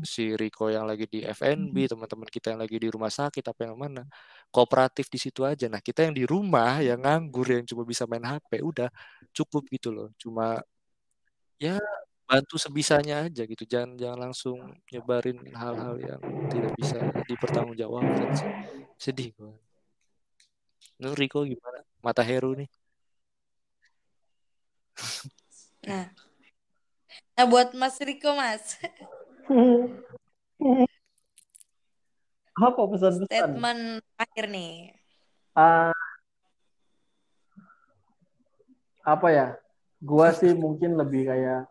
si Rico yang lagi di FNB teman-teman kita yang lagi di rumah sakit apa yang mana kooperatif di situ aja. Nah kita yang di rumah yang nganggur yang cuma bisa main HP udah cukup gitu loh. Cuma ya bantu sebisanya aja gitu. Jangan jangan langsung nyebarin hal-hal yang tidak bisa dipertanggungjawabkan sih. Sedih gue Lu Rico gimana? Mata Heru nih. Nah, nah buat Mas Riko Mas, Apa pesan-pesan? statement akhir nih. Ah, apa ya? Gua sih mungkin lebih kayak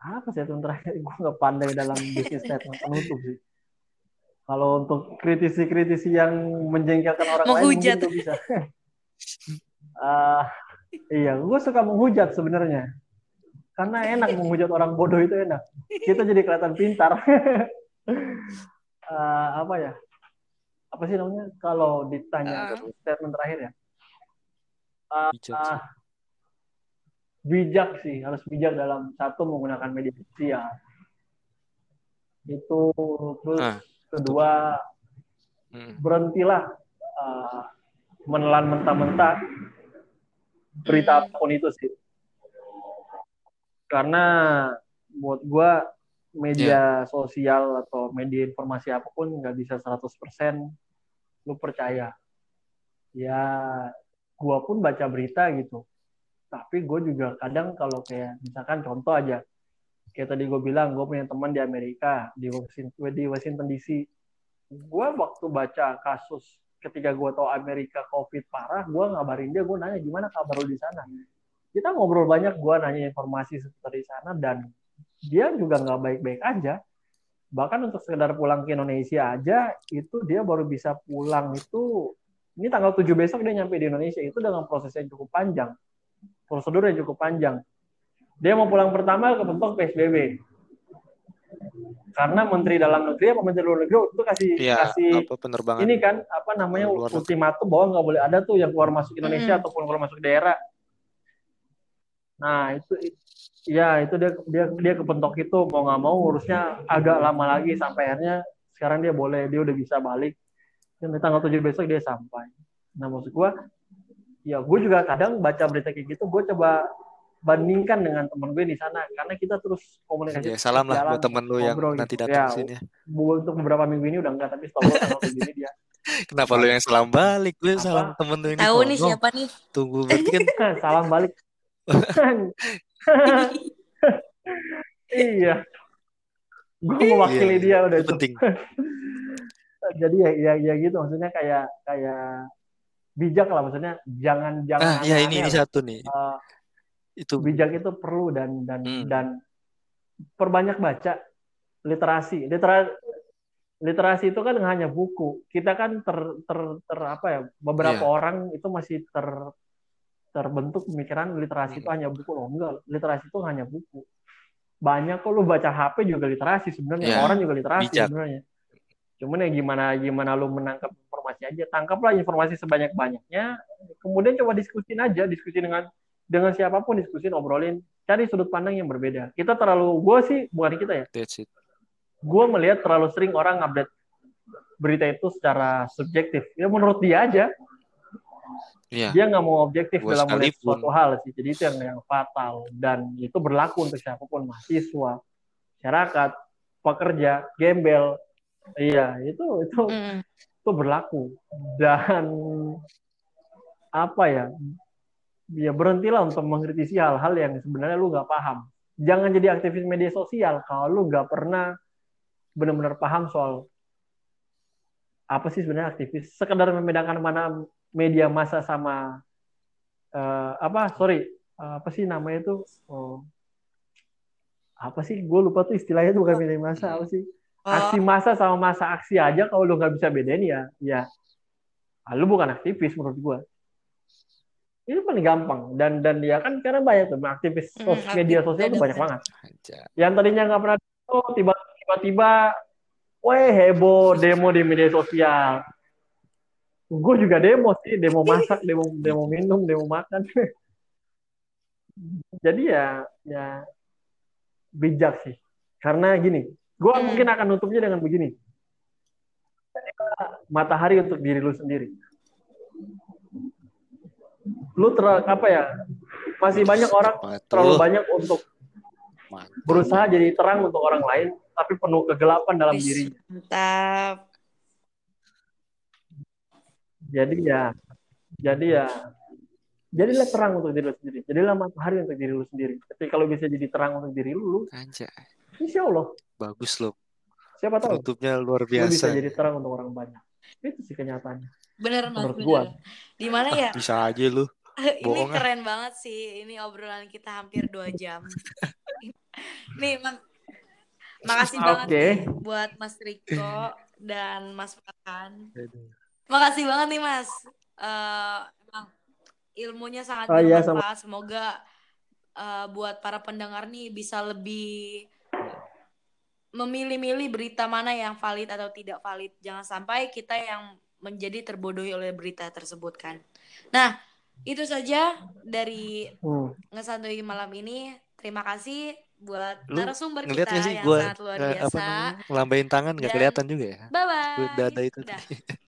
apa sih statement terakhir? *laughs* Gua nggak pandai dalam bisnis statement penutup sih. Kalau untuk kritisi-kritisi yang menjengkelkan orang lain mungkin Menghujat. gue bisa. *laughs* Ah, iya, gue suka menghujat sebenarnya. Karena enak menghujat orang bodoh itu enak. Kita jadi kelihatan pintar. *laughs* Ah, apa ya? Apa sih namanya? Kalau ditanya Ah. statement terakhir ya. sih Ah, bijak sih, harus bijak dalam satu menggunakan media sosial. Itu terus Ah, kedua Mm. berhentilah ah, menelan mentah-mentah berita Hmm. apa pun itu sih. Karena buat gua media sosial atau media informasi apa pun nggak bisa 100% lu percaya. Ya, gua pun baca berita gitu. Tapi gue juga kadang kalau kayak misalkan contoh aja, kayak tadi gue bilang gue punya teman di Amerika di Washington, di Washington DC. Gue waktu baca kasus ketika gue tahu Amerika COVID parah, gue ngabarin dia, gue nanya gimana kabar lu di sana. Kita ngobrol banyak, gue nanya informasi seputar di sana dan dia juga nggak baik-baik aja. Bahkan untuk sekedar pulang ke Indonesia aja, itu dia baru bisa pulang itu ini tanggal 7 besok dia nyampe di Indonesia itu dengan proses yang cukup panjang prosedur yang cukup panjang. Dia mau pulang pertama kebentuk PSBB karena Menteri Dalam Negeri apa Menteri Luar Negeri itu kasih Iya, kasih apa penerbangan. ini kan apa namanya luar ultimatum bahwa nggak boleh ada tuh yang keluar masuk Indonesia Mm. ataupun keluar masuk daerah. Nah itu ya itu dia dia dia kepentok itu mau nggak mau urusnya agak lama lagi sampai akhirnya sekarang dia boleh dia udah bisa balik. Dan di tanggal 7 besok dia sampai. Nah maksud gua ya gue juga kadang baca berita kayak gitu gue coba bandingkan dengan temen gue di sana karena kita terus komunikasi Ya, salam lah buat temen lu yang ngobrol nanti gitu. datang Ya, ke sini ya. Untuk beberapa minggu ini udah enggak tapi setahu tanggal 7 ini dia *laughs* Kenapa lu yang salam balik? Gue Apa? salam temen lu di Tahu nih siapa nih? Tunggu berarti kan *laughs* salam balik *laughs* iya gue mewakili Iya, dia udah itu itu penting. jadi ya, ya ya gitu maksudnya kayak kayak bijak lah maksudnya jangan Ah, jangan ya ini ini satu nih. Eh, Itu. bijak itu perlu dan dan Hmm. dan perbanyak baca literasi. Litera literasi itu kan hanya buku. Kita kan ter ter, ter apa ya beberapa Iya. orang itu masih ter terbentuk pemikiran literasi itu Hmm. hanya buku loh. Enggak literasi itu hanya buku. Banyak kok lu baca HP juga literasi sebenarnya. Iya, orang juga literasi sebenarnya Cuman ya gimana gimana lu menangkap informasi aja, tangkaplah informasi sebanyak banyaknya. Kemudian coba diskusin aja, diskusi dengan dengan siapa pun, diskusin, obrolin, cari sudut pandang yang berbeda. Kita terlalu, gue sih bukan kita ya, That's it. gue melihat terlalu sering orang update berita itu secara subjektif. Ya menurut dia aja, Iya. dia nggak mau objektif Gua dalam melihat suatu hal sih. Jadi itu yang yang fatal dan itu berlaku untuk siapa pun mahasiswa, masyarakat, pekerja, gembel. Iya, itu itu Mm. itu berlaku dan apa ya? Ya berhentilah untuk mengkritisi hal-hal yang sebenarnya lu nggak paham. Jangan jadi aktivis media sosial kalau lu nggak pernah benar-benar paham soal apa sih sebenarnya aktivis. Sekedar membedakan mana media massa sama eh, apa? Sorry, eh, apa sih namanya itu? Oh, apa sih? Gue lupa tuh istilahnya tuh bukan media massa apa sih? Oh, Aksi massa sama masa aksi aja kalau lu nggak bisa bedain ya, ya, ah, lu bukan aktivis menurut gue. Ini paling gampang dan dan ya kan karena banyak tuh aktivis Mm, sos- media sosial aktivis banyak banget. Yang tadinya nggak pernah oh, tiba- tiba-tiba, weh heboh demo di media sosial. Gue juga demo sih, demo masak, *laughs* demo demo minum, demo makan. *laughs* Jadi ya ya bijak sih. Karena gini, gue Hmm. mungkin akan nutupnya dengan begini. Matahari untuk diri lu sendiri. Lu ter apa ya? Masih banyak orang terlalu banyak untuk Mantap. berusaha jadi terang untuk orang lain, tapi penuh kegelapan dalam dirinya. Mantap. Jadi ya, jadi ya, jadilah terang untuk diri lu sendiri. Jadilah matahari untuk diri lu sendiri. Ketika lu bisa jadi terang untuk diri lu, Aja. insya Allah, Bagus loh. siapa tahu Penutupnya luar lu bisa biasa. jadi terang untuk orang banyak. Itu sih kenyataannya. Bener mas, Menurut bener. gua. Di mana ya? Bisa aja lu. *laughs* Ini ah. keren banget sih. Ini obrolan kita hampir dua jam. *laughs* nih, mak makasih banget Oke. nih buat Mas Riko dan Mas Farhan. Makasih banget nih Mas. Eh, emang ilmunya sangat Oh, iya, sama-. Semoga eh, buat para pendengar nih bisa lebih memilih-milih berita mana yang valid atau tidak valid. Jangan sampai kita yang menjadi terbodohi oleh berita tersebut kan. Nah, itu saja dari Hmm. ngesantui malam ini. Terima kasih buat Lu narasumber kita gak sih yang gue sangat luar apa biasa. namanya ngelambain tangan gak Dan- kelihatan juga ya? Bye bye. Gue dada itu. Udah. *laughs*